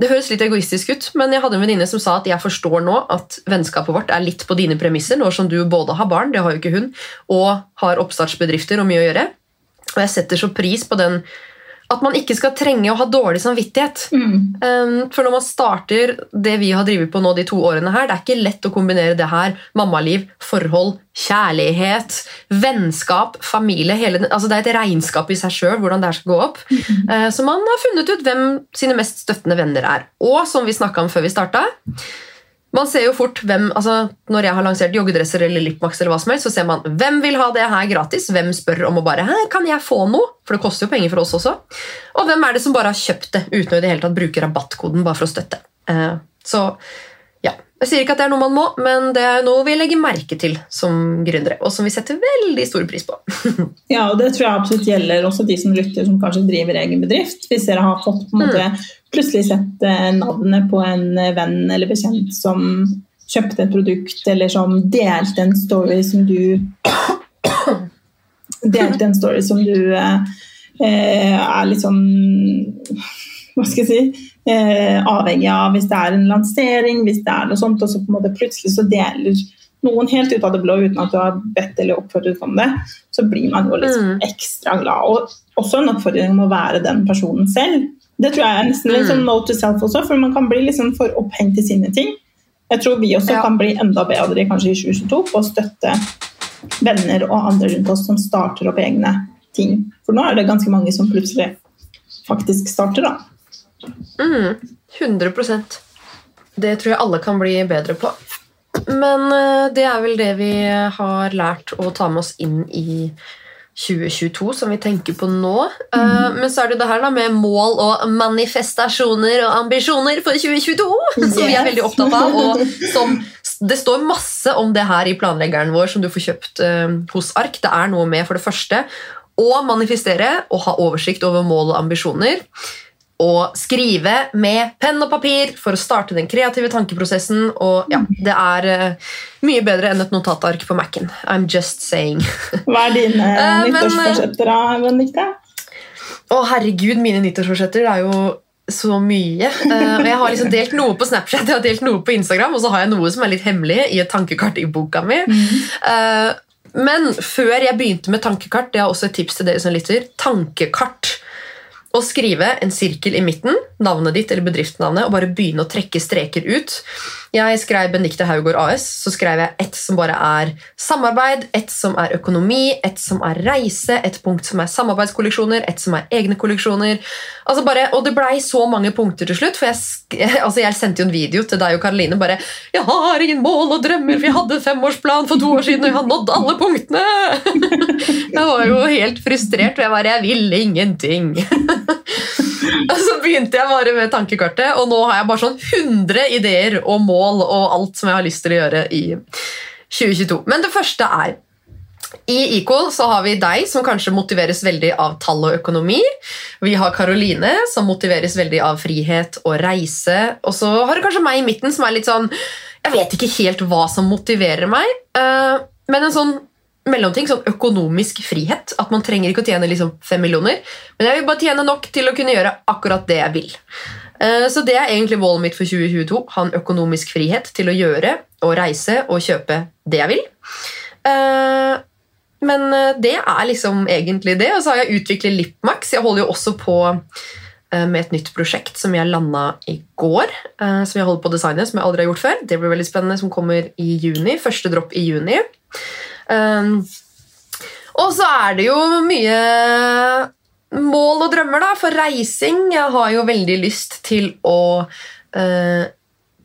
Det høres litt egoistisk ut, men jeg hadde en venninne som sa at jeg forstår nå at vennskapet vårt er litt på dine premisser, nå som du både har barn, det har jo ikke hun, og har oppstartsbedrifter og mye å gjøre. Og jeg setter så pris på den at man ikke skal trenge å ha dårlig samvittighet. Mm. Um, For når man starter det vi har drevet på nå de to årene her, det er ikke lett å kombinere det her, mammaliv, forhold, kjærlighet, vennskap, familie hele, altså Det er et regnskap i seg sjøl hvordan det her skal gå opp. Mm. Så man har funnet ut hvem sine mest støttende venner er. Og som vi snakka om før vi starta, Man ser jo fort hvem, altså Når jeg har lansert joggedresser eller Lipmax, eller hva som helst, så ser man hvem vil ha det her gratis, hvem spør om å bare Hæ, kan jeg få noe? For det koster jo penger for oss også. Og hvem er det som bare har kjøpt det uten å i det hele tatt bruke rabattkoden bare for å støtte. Eh, så ja, Jeg sier ikke at det er noe man må, men det er noe vi legger merke til som gründere, og som vi setter veldig stor pris på. *laughs* Ja, og det tror jeg absolutt gjelder også de som lytter som kanskje driver egen bedrift. Hvis dere har fått på en måte plutselig sett eh, navnet på en eh, venn eller bekjent som kjøpte et produkt, eller som delte en story som du *coughs* Delte en story som du eh, eh, er litt sånn Hva skal jeg si? Eh, avhengig av hvis det er en lansering, hvis det er noe sånt, og så på en måte plutselig så deler noen helt ut av det blå uten at du har bedt eller oppfordret om det, så blir man jo litt Mm. ekstra glad. Og også en oppfordring om å være den personen selv. Det tror jeg er nesten litt sånn note to self også, for man kan bli liksom for opphengt i sine ting. Jeg tror vi også Ja. kan bli enda bedre kanskje i 2022 på å støtte venner og andre rundt oss som starter opp egne ting. For nå er det ganske mange som plutselig faktisk starter, da. Mm, 100% Det tror jeg alle kan bli bedre på. Men eh, det er vel det vi har lært å ta med oss inn i 2022, som vi tenker på nå. Eh, Men så er det det her da med mål og manifestasjoner og ambisjoner for 2022, *laughs* som vi er veldig opptatt av. Og *laughs* som, det står masse om det her i planleggeren vår som du får kjøpt uh, hos Ark. Det er noe med, for det første, å manifestere og ha oversikt over mål og ambisjoner og skrive med penn og papir for å starte den kreative tankeprosessen. Og ja, Det er uh, mye bedre enn et notatark på Mac-en. I'm just saying. *laughs* Hva er dine uh, nyttårsforsetter, da, Benedicte? Å, herregud, mine nyttårsforsetter er jo så mye. Uh, og jeg har liksom delt noe på Snapchat jeg har delt noe på Instagram, og så har jeg noe som er litt hemmelig i et tankekart i boka mi. Uh, men før jeg begynte med tankekart, det er også et tips til dere som lytter, tankekart. Å skrive en sirkel i midten, navnet ditt eller bedriftsnavnet, og bare begynne å trekke streker ut. Jeg skrev Benedicte Haugård AS, så skrev jeg ett som bare er samarbeid, ett som er økonomi, ett som er reise, et punkt som er samarbeidskolleksjoner, ett som er egne kolleksjoner. Altså bare, og det blei så mange punkter til slutt, for jeg, *laughs* altså jeg sendte jo en video til deg og Karoline bare 'Jeg har ingen mål og drømmer, for jeg hadde en femårsplan for to år siden, og jeg har nådd alle punktene!' *laughs* Jeg var jo helt frustrert, og jeg bare 'Jeg ville ingenting'. *laughs* Og så begynte jeg bare med tankekartet, og nå har jeg bare sånn 100 ideer og mål og alt som jeg har lyst til å gjøre i 2022. Men det første er i Equal så har vi deg, som kanskje motiveres veldig av tall og økonomi. Vi har Karoline, som motiveres veldig av frihet og reise. Og så har du kanskje meg i midten, som er litt sånn Jeg vet ikke helt hva som motiverer meg, eh, men en sånn mellomting, sånn økonomisk frihet. At man trenger ikke å tjene liksom fem millioner, men jeg vil bare tjene nok til å kunne gjøre akkurat det jeg vil. Eh, Så det er egentlig målet mitt for 2022. Ha en økonomisk frihet til å gjøre og reise og kjøpe det jeg vil. Eh, Men eh, det er liksom egentlig det. Og så har jeg utviklet Lipmax. Jeg holder jo også på med et nytt prosjekt som jeg landa i går. Som jeg holder på å designe, som jeg aldri har gjort før. Det blir veldig spennende, som kommer i juni. Første dropp i juni. Og så er det jo mye mål og drømmer da, for reising. Jeg har jo veldig lyst til å eh,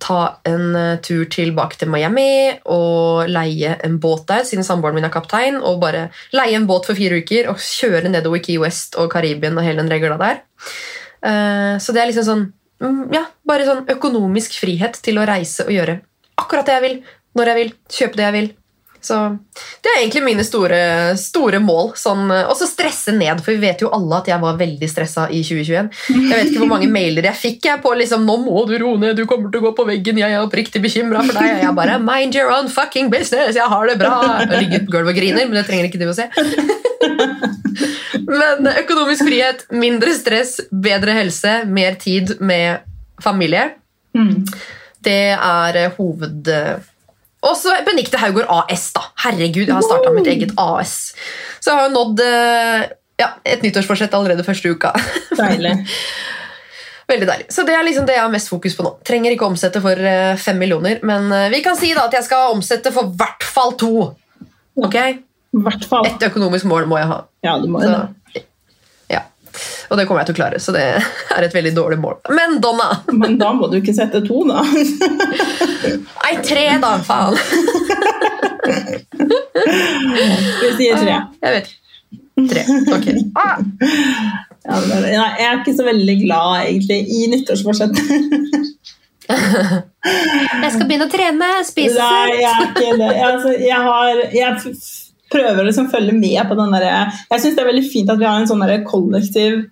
ta en eh, tur tilbake til Miami og leie en båt der, siden samboeren min er kaptein. Og bare leie en båt for fire uker og kjøre nedover Key West og Karibien og hele den regla der. Eh, så det er liksom sånn mm, Ja, bare sånn økonomisk frihet til å reise og gjøre akkurat det jeg vil, når jeg vil, kjøpe det jeg vil. Så Det er egentlig mine store, store mål. Sånn, og så stresse ned, for vi vet jo alle at jeg var veldig stressa i 2021. Jeg vet ikke hvor mange mailer jeg fikk jeg på liksom, 'Nå må du roe ned, du kommer til å gå på veggen, jeg er oppriktig bekymra for deg.' Og jeg bare 'Mind your own fucking business, jeg har det bra.' Jeg ligger på gulvet og griner, men det trenger ikke du å se. *laughs* Men økonomisk frihet, mindre stress, bedre helse, mer tid med familie. Mm. Det er eh, hoved... Og så Benikte Haugård AS. da. Herregud, jeg har starta mitt eget AS. Så jeg har jo nådd eh, ja, et nyttårsforsett allerede første uka. *laughs* Deilig. Veldig deilig. Så det er liksom det jeg har mest fokus på nå. Trenger ikke omsette for eh, fem millioner, men eh, vi kan si da at jeg skal omsette for hvert fall to. Ok? Hvert fall. Et økonomisk mål må jeg ha. Ja, du må jo Så, det. Og det kommer jeg til å klare, så det er et veldig dårlig mål. Men Donna! Men da må du ikke sette to, da. Nei, tre, da! Faen. Vi sier tre. Jeg vet. Tre. Ok. Ah. Ja, men, nei, jeg er ikke så veldig glad egentlig i nyttårsforsett. Jeg skal begynne å trene, spise Nei, jeg er ikke det. Jeg, altså, jeg, har, jeg prøver å liksom følge med på den derre Jeg syns det er veldig fint at vi har en sånn kollektiv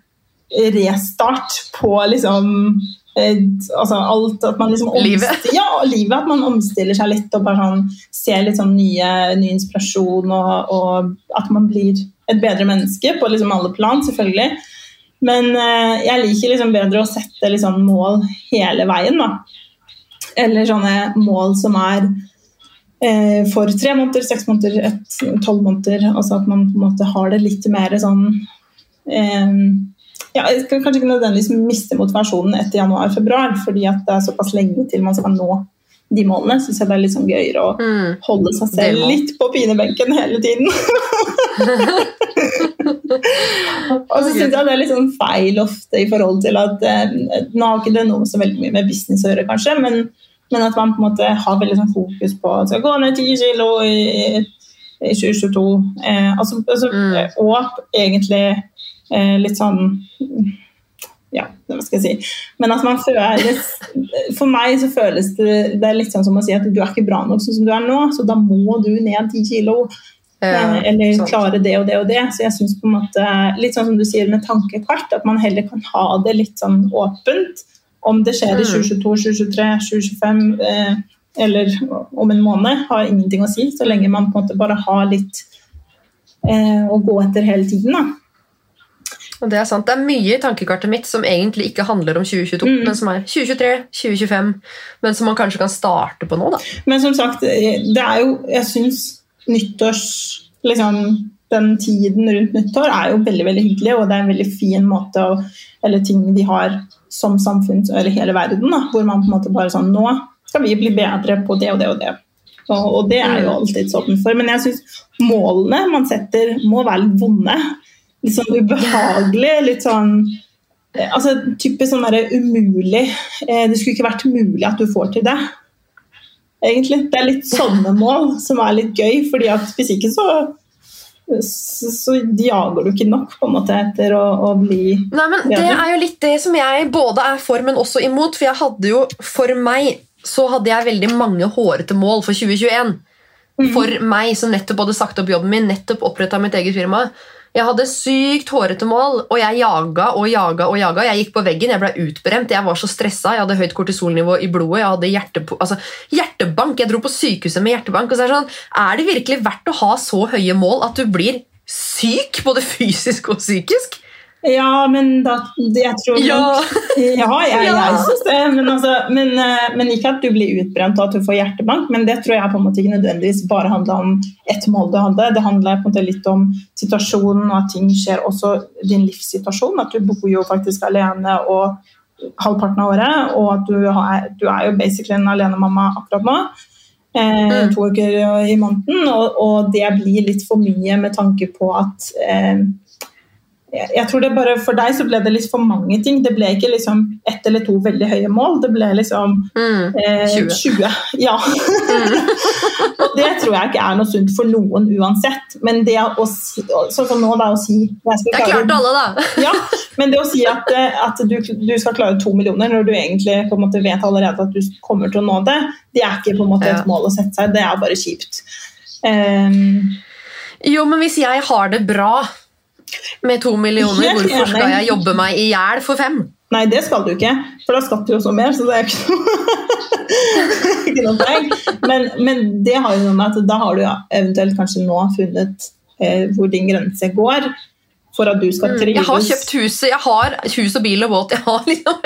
restart på liksom eh, altså alt at man liksom Livet. *laughs* ja, livet, at man omstiller seg litt og bare sånn, ser litt sånn nye, ny inspirasjon og, og at man blir et bedre menneske på liksom alle plan, selvfølgelig. Men eh, jeg liker liksom bedre å sette liksom mål hele veien, da. Eller sånne mål som er for tre måneder, seks måneder, et, tolv måneder. Altså at man på en måte har det litt mer sånn eh, ja, Jeg skal kanskje ikke nødvendigvis miste motivasjonen etter januar-februar, fordi at det er såpass lenge til man skal nå de målene. Syns jeg det er litt sånn gøyere å Mm. holde seg selv litt på pinebenken hele tiden. *laughs* og så syns jeg det er litt sånn feil ofte i forhold til at eh, Nå har ikke det noe så veldig mye med business å gjøre, kanskje, men, men at man på en måte har veldig sånn fokus på at skal gå ned 10 kilo i, i 2022. Eh, altså, altså, Mm. Og egentlig eh, litt sånn ja, hva skal jeg si. Men at man føles For meg så føles det Det er litt sånn som å si at du er ikke bra nok sånn som du er nå, så da må du ned 10 kilo. Ja, eh, eller sant. klare det og det og det. Så jeg syns på en måte Litt sånn som du sier med tankekart, at man heller kan ha det litt sånn åpent. Om det skjer i Mm. 2022, 2023, 2025 eh, eller om en måned, har ingenting å si. Så lenge man på en måte bare har litt eh, å gå etter hele tiden. da. Og Det er sant. Det er mye i tankekartet mitt som egentlig ikke handler om 2022, Mm. men som er 2023, 2025, men som man kanskje kan starte på nå. da. Men som sagt, det er jo Jeg syns nyttårs liksom, Den tiden rundt nyttår er jo veldig veldig hyggelig, og det er en veldig fin måte å, Eller ting de har som samfunn eller hele verden, da, hvor man på en måte bare sånn Nå skal vi bli bedre på det og det og det. Og, og det er jo alltid åpen for. Men jeg syns målene man setter, må være litt vonde. Litt sånn ubehagelig, Litt sånn eh, altså typisk sånn derre umulig eh, Det skulle ikke vært mulig at du får til det egentlig. Det er litt sånne mål som er litt gøy, fordi at hvis ikke så, så, så jager du ikke nok på en måte etter å, å bli Nei, men Det er jo litt det som jeg både er for, men også imot. For jeg hadde jo, for meg så hadde jeg veldig mange hårete mål for 2021. For meg som nettopp hadde sagt opp jobben min, nettopp oppretta mitt eget firma. Jeg hadde sykt hårete mål, og jeg jaga og jaga. og jaga. Jeg gikk på veggen, jeg ble utbrent, jeg var så stressa. Jeg hadde høyt kortisolnivå i blodet, jeg hadde altså, hjertebank. Jeg dro på sykehuset med hjertebank. og så Er det sånn, er det virkelig verdt å ha så høye mål at du blir syk, både fysisk og psykisk? Ja, men da Jeg tror Ja. Ja, jeg, jeg syns det. Men, altså, men, eh, men ikke at du blir utbrent og at du får hjertebank. Men det tror jeg på en måte ikke nødvendigvis bare handla om ett mål du hadde. Det handler på en måte litt om situasjonen og at ting skjer også din livssituasjon. At du bor jo faktisk alene og halvparten av året, og at du, har, du er jo basically en alenemamma akkurat nå. Eh, Mm. To uker i måneden, og, og det blir litt for mye med tanke på at eh, jeg tror det bare For deg så ble det litt for mange ting. Det ble ikke liksom ett eller to veldig høye mål. Det ble liksom Mm. eh, 20. Ja. Mm. *laughs* og det tror jeg ikke er noe sunt for noen uansett. Men det å si, sånn som nå, da, å si jeg Jeg klare- klarte alle, da. *laughs* ja, men det å si at, eh, at du, du skal klare to millioner når du egentlig på en måte vet allerede at du kommer til å nå det, det er ikke på en måte et mål å sette seg, det er bare kjipt. Um, Jo, men hvis jeg har det bra med to millioner, Helt hvorfor skal jeg jobbe meg i hjel for fem? nei, det skal du ikke, for da skatter du også mer, så det er ikke noe, *laughs* ikke noe poeng. Men, men det har jo noe med at da har du eventuelt kanskje nå funnet eh, hvor din grense går for at du skal trives. Mm, Jeg har kjøpt huset, jeg har hus og bil og båt. Har *laughs* liksom,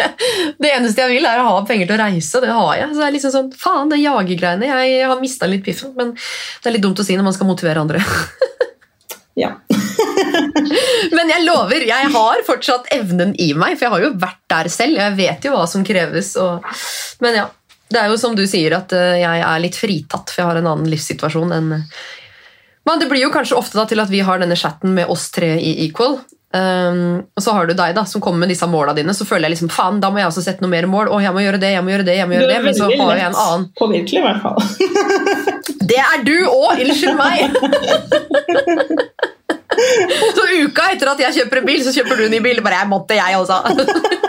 det eneste jeg vil, er å ha penger til å reise. Det har jeg. Så det er liksom sånn, faen, det jagergreiene. Jeg har mista litt piffen, men det er litt dumt å si når man skal motivere andre. *laughs* Ja. *laughs* Men jeg lover, jeg har fortsatt evnen i meg, for jeg har jo vært der selv. Jeg vet jo hva som kreves. Og, men ja, det er jo som du sier, at eh, jeg er litt fritatt, for jeg har en annen livssituasjon enn Men det blir jo kanskje ofte til at vi har denne chatten med oss tre i Equal. Um, og så har du deg da, som kommer med disse måla dine. Så føler jeg liksom faen, da må jeg også sette noe mer mål. Å, jeg må gjøre det, jeg må gjøre det, jeg må gjøre det. Men så har jeg en annen. Påvirkelig, i hvert fall. *laughs* Det er du òg! Unnskyld meg! *laughs* så uka etter at jeg kjøper en bil, så kjøper du en ny bil. Bare jeg måtte, jeg også. *laughs*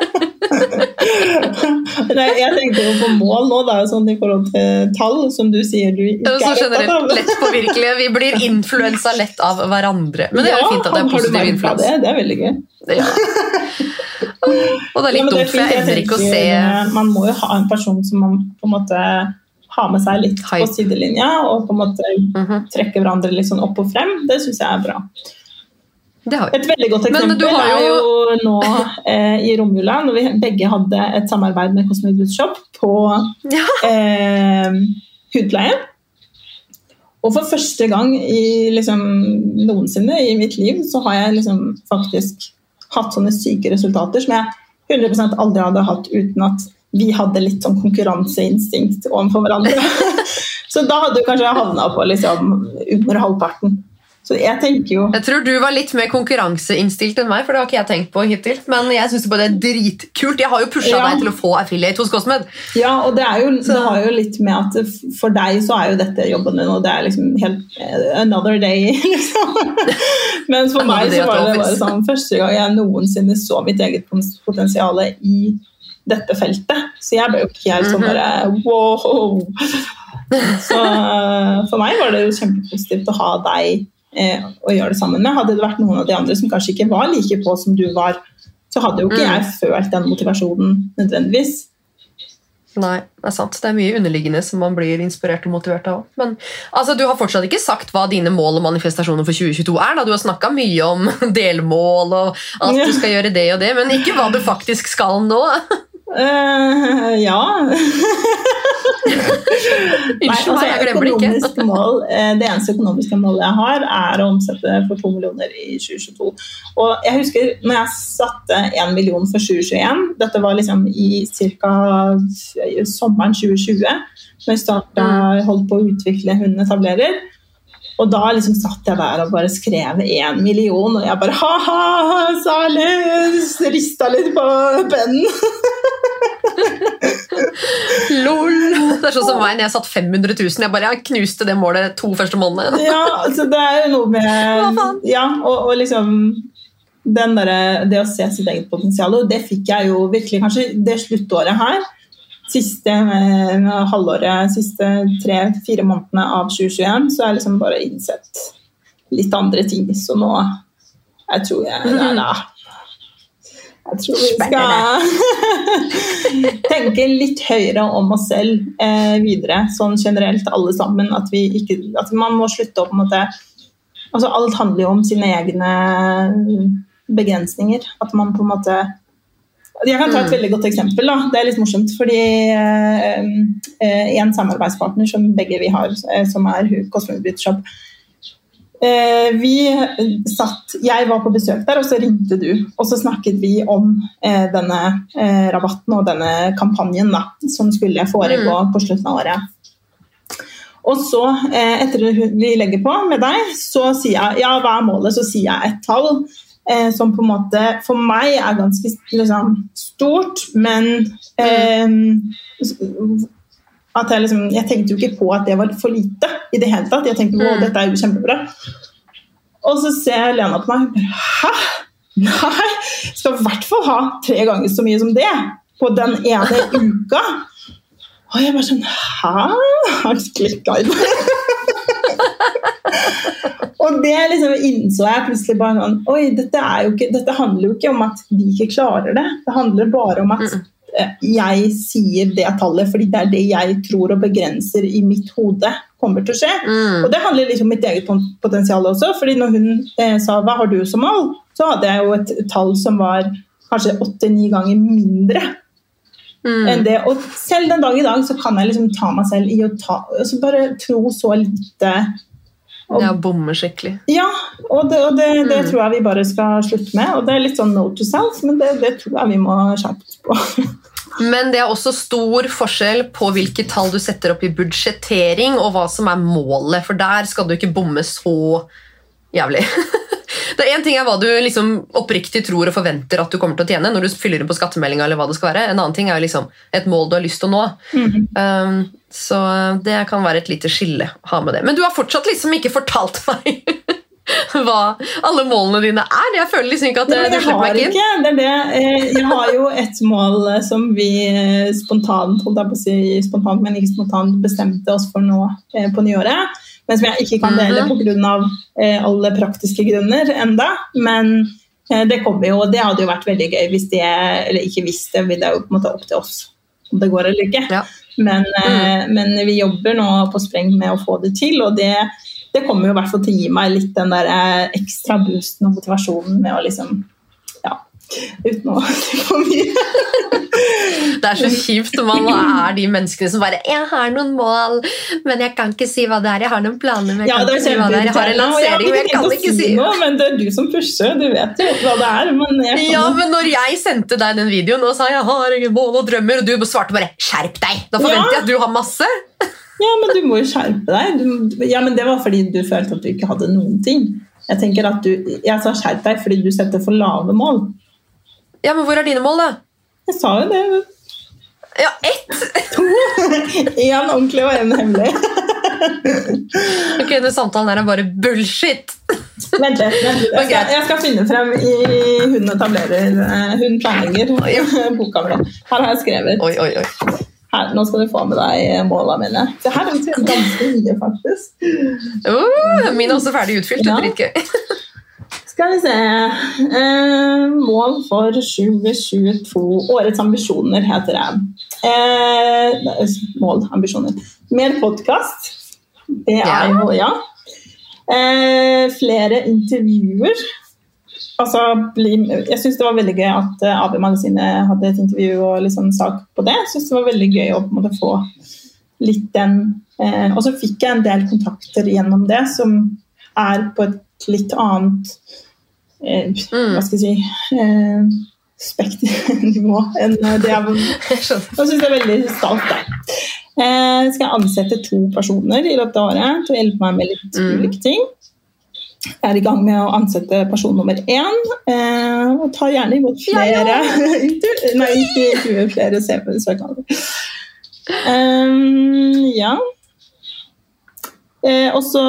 Nei, jeg tenkte jo på mål nå, da, sånn i forhold til tall, som du sier du ikke så er av. Lett påvirkelige. Vi blir *laughs* influensa lett av hverandre. Men det er jo fint at det er positiv influens. Det? det er veldig gøy. Ja. Og det er litt ja, dumt, for jeg evner ikke å se Man må jo ha en person som man på en måte har med seg litt på sidelinja, og på en måte -hmm. trekke hverandre litt sånn opp og frem. Det syns jeg er bra. Et veldig godt eksempel jo... er jo nå eh, i romjula, når vi begge hadde et samarbeid med Cosmic Shop på ja. eh, hudpleie. Og for første gang i liksom, noensinne i mitt liv så har jeg liksom faktisk hatt sånne syke resultater som jeg 100% aldri hadde hatt uten at vi hadde litt sånn konkurranseinstinkt overfor hverandre. *laughs* så da hadde du kanskje havna på liksom under halvparten. Så jeg tenker jo Jeg tror du var litt mer konkurranseinnstilt enn meg, for det har ikke jeg tenkt på hittil. Men jeg syns det er dritkult. Jeg har jo pusha ja. deg til å få affiliate hos Cosmed. Ja, og det, er jo, det har jo litt med at for deg så er jo dette jobben din, og det er liksom helt eh, another day, *laughs* liksom. Mens for meg så var det bare sånn første gang jeg noensinne så mitt eget potensial i dette feltet. Så jeg ble jo ikke helt sånn mhm. bare wow. Så eh, for meg var det jo kjempepositivt å ha deg eh, å gjøre det sammen med. Hadde det vært noen av de andre som kanskje ikke var like på som du var, så hadde jo ikke mm. jeg følt den motivasjonen nødvendigvis. Nei, det er sant. Det er mye underliggende som man blir inspirert og motivert av. Men altså, du har fortsatt ikke sagt hva dine mål og manifestasjoner for 2022 er. Da. Du har snakka mye om *laughs* delmål og at du skal gjøre det og det, men ikke hva du faktisk skal nå. *laughs* Uh, *laughs* ja. Unnskyld, altså, økonomiske mål, eh, det eneste økonomiske målet jeg har, er å omsette for to millioner i 2022. Og jeg husker når jeg satte én million for 2021, dette var liksom i ca. sommeren 2020, når jeg starta, mm. holdt på å utvikle Hun etablerer. Og da liksom satt jeg der og bare skrev én million, og jeg bare ha-ha, Særlig! Rista litt på pennen. *laughs* Lol. Det er sånn som meg når jeg satt 500 000. Jeg bare jeg knuste det målet to første månedene. ja, altså det er noe med *laughs* Ja, og, og liksom der, det å se sitt eget potensial, og det fikk jeg jo virkelig kanskje det sluttåret her siste eh, halvåret, siste tre-fire månedene av 2021, så har jeg liksom bare innsett litt andre ting. Så nå Jeg tror jeg Nei, da. Jeg tror vi skal *laughs* tenke litt høyere om oss selv eh, videre, sånn generelt alle sammen. At, vi ikke, at man må slutte å på en måte altså Alt handler jo om sine egne begrensninger. At man på en måte jeg kan ta et mm. veldig godt eksempel. Da. Det er litt morsomt. fordi eh, eh, En samarbeidspartner som begge vi har, eh, som er Cosmic Beauty Shop eh, vi satt, Jeg var på besøk der, og så ringte du. Og så snakket vi om eh, denne eh, rabatten og denne kampanjen da, som skulle foregå mm. på slutten av året. Og så, etter vi legger på med deg, så sier jeg ja, hva er målet? Så sier jeg et tall eh, som på en måte for meg er ganske liksom, stort, men eh, at jeg, liksom, jeg tenkte jo ikke på at det var for lite i det hele tatt. Jeg tenkte at mm. dette er jo kjempebra. Og så ser Lena på meg og Hæ? Nei, skal i hvert fall ha tre ganger så mye som det på den ene *laughs* uka. Og jeg bare sånn Hæ? Har klikka i det? *laughs* *laughs* og det liksom innså jeg plutselig bare sånn Oi, dette, ikke, dette, handler jo ikke om at de ikke klarer det. Det handler bare om at eh, jeg sier det tallet fordi det er det jeg tror og begrenser i mitt hode kommer til å skje. Mm. Og det handler litt om mitt eget potensial også. fordi når hun eh, sa 'hva har du som mål', så hadde jeg jo et tall som var kanskje åtte-ni ganger mindre Mm. enn det. Og selv den dag i dag så kan jeg liksom ta meg selv i å ta, altså bare tro så lite og, ja, bomme skikkelig. Ja, og det, og det, det mm. tror jeg vi bare skal slutte med. Og det er litt sånn no to self, men det, det tror jeg vi må skjerpe oss på. *laughs* Men det er også stor forskjell på hvilke tall du setter opp i budsjettering, og hva som er målet, for der skal du ikke bomme så jævlig. *laughs* Det er Én ting er hva du liksom oppriktig tror og forventer at du kommer til å tjene når du fyller inn på skattemeldinga. eller hva det skal være. En annen ting er liksom et mål du har lyst til å nå. Mm. Um, så det kan være et lite skille å ha med det. Men du har fortsatt liksom ikke fortalt *laughs* meg hva alle målene dine er. Jeg føler liksom ikke at Nei, du slipper har meg inn. ikke det. Er det. Eh, Jeg har jo et mål eh, som vi eh, spontant, si spontant, men ikke spontant bestemte oss for nå eh, på nyåret. Men som jeg ikke kan dele Mhm. pga. alle praktiske grunner enda. Men eh, det kommer jo, og det hadde jo vært veldig gøy hvis det Eller ikke hvis det, det er jo på en måte opp til oss om det går eller ikke. Ja. Men, mm. men vi jobber nå på spreng med å få det til, og det, det kommer jo i hvert fall til å gi meg litt den der eh, ekstra boosten og motivasjonen med å liksom uten å si for mye. *laughs* Det er så kjipt når man er de menneskene som bare 'Jeg har noen mål, men jeg kan ikke si hva det er.' 'Jeg har noen planer, men jeg Ja, kan ikke si hva det er.' 'Jeg har en lansering, men jeg kan ikke si noe, Men det er du som pusher, du vet jo hva det er. Men Ja, men når jeg sendte deg den videoen og sa 'jeg har ingen mål og drømmer', og du svarte bare 'skjerp deg', da forventer Ja. jeg at du har masse. *laughs* Ja, men du må jo skjerpe deg. Du, ja, men Det var fordi du følte at du ikke hadde noen ting. Jeg tenker at du, jeg sa skjerp deg fordi du setter for lave mål. Ja, men hvor er dine mål, da? Jeg sa jo det. Ja, ett! *laughs* To! Én ordentlig og én hemmelig. *laughs* Ok, denne samtalen her er bare bullshit. *laughs* Vent litt. Jeg, skal- jeg skal finne frem i Hun etablerer eh, Hun planlegger boka mi. Her har jeg skrevet. Oi, oi, oi. Her, nå skal du få med deg måla mine. Det her er ganske mye, faktisk. Uh, min er også ferdig utfylt. Det Ja. er dritgøy. Skal vi se eh, Mål for 2022. Årets ambisjoner heter det. Eh, mål, ambisjoner. Mer podkast. Det er jo ja. Eh, flere intervjuer. Altså, jeg syns det var veldig gøy at eh, AB-magasinet hadde et intervju og liksom sak på det. Jeg synes det var veldig gøy å måte få litt den eh, Og så fikk jeg en del kontakter gjennom det som er på et litt annet. Hva skal jeg si eh, spekternivå enn det jeg *laughs* Jeg syns jeg det er veldig stalt der. Eh, skal jeg ansette to personer i løpet av året til å hjelpe meg med litt Mm. ulike ting. Jeg er i gang med å ansette person nummer én, eh, og tar gjerne imot Ja, ja. flere intervju- *laughs* Nei, ikke intervjuer, flere CV-søknader. Um, ja. Eh, og så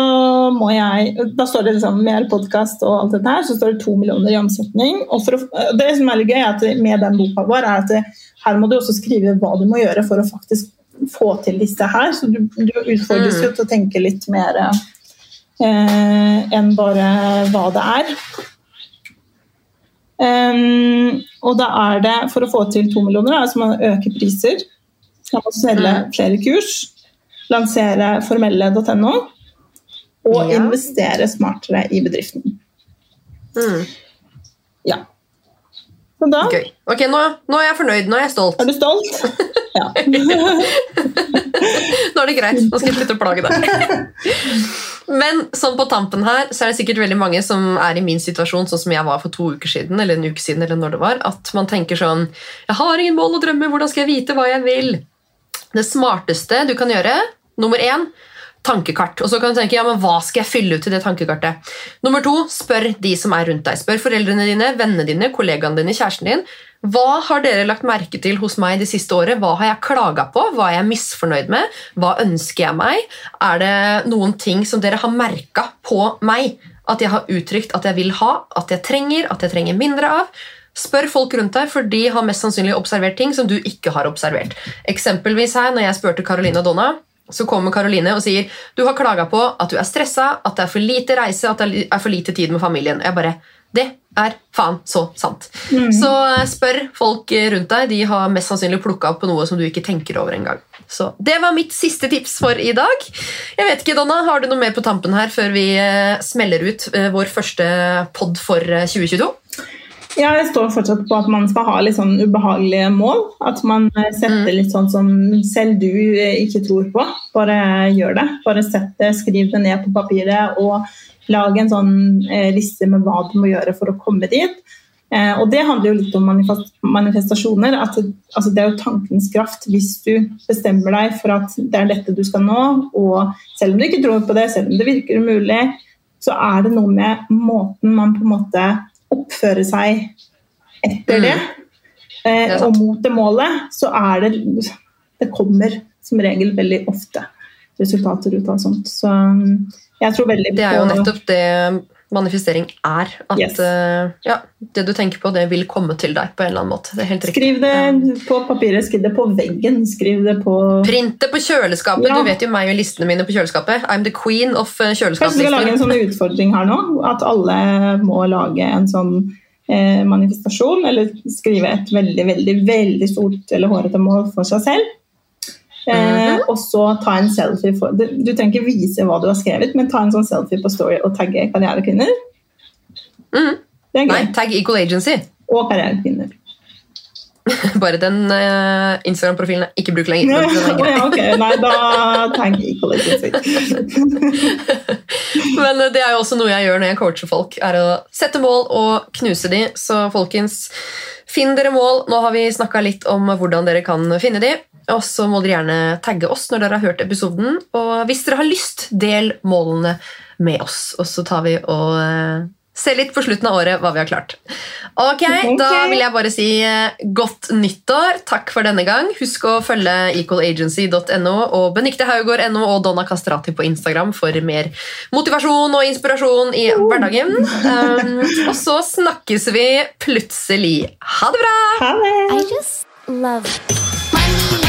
må jeg Da står det liksom mer podkast og alt dette her, så står det to millioner i omsetning. Og å, det som er litt gøy at med den boka vår, er at det, her må du også skrive hva du må gjøre for å faktisk få til disse her. Så du, du utfordres jo til å tenke litt mer eh, enn bare hva det er. Um, og da er det, for å få til to millioner, er det må man øke priser. Man må selge Mm. flere kurs, lansere formelle.no, og Ja. investere smartere i bedriften. Mm, Ja. Så da gøy. Ok, nå, nå er jeg fornøyd. Nå er jeg stolt. er du stolt? *laughs* Ja. *laughs* Nå er det greit. Nå skal jeg slutte å plage deg. *laughs* Men sånn på tampen her, så er det sikkert veldig mange som er i min situasjon, sånn som jeg var for to uker siden, eller en uke siden, eller når det var, at man tenker sånn Jeg har ingen mål og drømmer, hvordan skal jeg vite hva jeg vil? Det smarteste du kan gjøre, nummer én, tankekart. Og så kan du tenke, ja, men hva skal jeg fylle ut i det tankekartet? Nummer to, spør de som er rundt deg. Spør foreldrene dine, vennene dine, kollegaene dine, kjæresten din. Hva har dere lagt merke til hos meg det siste året? Hva har jeg klaga på? Hva er jeg misfornøyd med? Hva ønsker jeg meg? Er det noen ting som dere har merka på meg? At jeg har uttrykt at jeg vil ha, at jeg trenger, at jeg trenger mindre av? Spør folk rundt deg, for de har mest sannsynlig observert ting som du ikke har observert. Eksempelvis her, når jeg spurte Carolina Donna, så kommer Karoline og sier du har klaga på at du er stressa, at det er for lite reise, at det er for lite tid med familien. Jeg bare, Det er faen så sant. Så eh, spør folk rundt deg. De har mest sannsynlig plukka opp på noe som du ikke tenker over engang. Så det var mitt siste tips for i dag. Jeg vet ikke, Donna, Har du noe mer på tampen her før vi eh, smeller ut eh, vår første pod for eh, 2022? Ja, jeg står fortsatt på at man skal ha litt sånn ubehagelige mål. At man eh, setter litt sånn som selv du eh, ikke tror på. Bare gjør det. Bare sett det, skriv det ned på papiret og lag en sånn eh, liste med hva du må gjøre for å komme dit. Og det handler jo litt om manifestasjoner. At det, altså det er jo tankens kraft hvis du bestemmer deg for at det er dette du skal nå, og selv om du ikke tror på det, selv om det virker umulig, så er det noe med måten man på en måte oppfører seg etter Mm. det, eh, Det og mot det målet, så er det Det kommer som regel veldig ofte resultater ut av sånt. Så mm, jeg tror veldig Det er jo nettopp det manifestering er. At Yes. uh, ja, det du tenker på, det vil komme til deg på en eller annen måte. Det helt. Skriv det på papiret, skriv det på veggen, skriv det på Print det på kjøleskapet. Ja. Du vet jo meg og listene mine på kjøleskapet. I'm the queen of eh, Kanskje vi skal lage en sånn utfordring her nå? At alle må lage en sånn eh, manifestasjon, eller skrive et veldig, veldig, veldig stort eller hårete mål for seg selv. Eh, Mhm. Og så ta en selfie. For, du, trenger ikke vise hva du har skrevet, men ta en sånn selfie på Story og tagge karrierekvinner. Mm. Det er Nei, gøy. tagg Equal Agency. Og karrierekvinner. *laughs* Bare den uh, Instagram-profilen jeg ikke bruker lenger. *laughs* Ja, men den er grei. ja, ok. Nei, da tagg equal agency. *laughs* Men eh, det er jo også noe jeg gjør når jeg coacher folk, er å sette mål og knuse de. Så folkens, finn dere mål. Nå har vi snakka litt om hvordan dere kan finne de. Og så må dere gjerne tagge oss når dere har hørt episoden. Og hvis dere har lyst, del målene med oss. Og så tar vi og ser litt på slutten av året hva vi har klart. Ok, okay. Da vil jeg bare si eh, godt nyttår. Takk for denne gang. Husk å følge equalagency.no og Benikte Haugård.no og Donna Castrati på Instagram for mer motivasjon og inspirasjon i hverdagen. Um, og så snakkes vi plutselig. Ha det bra! Ha det! I just love money.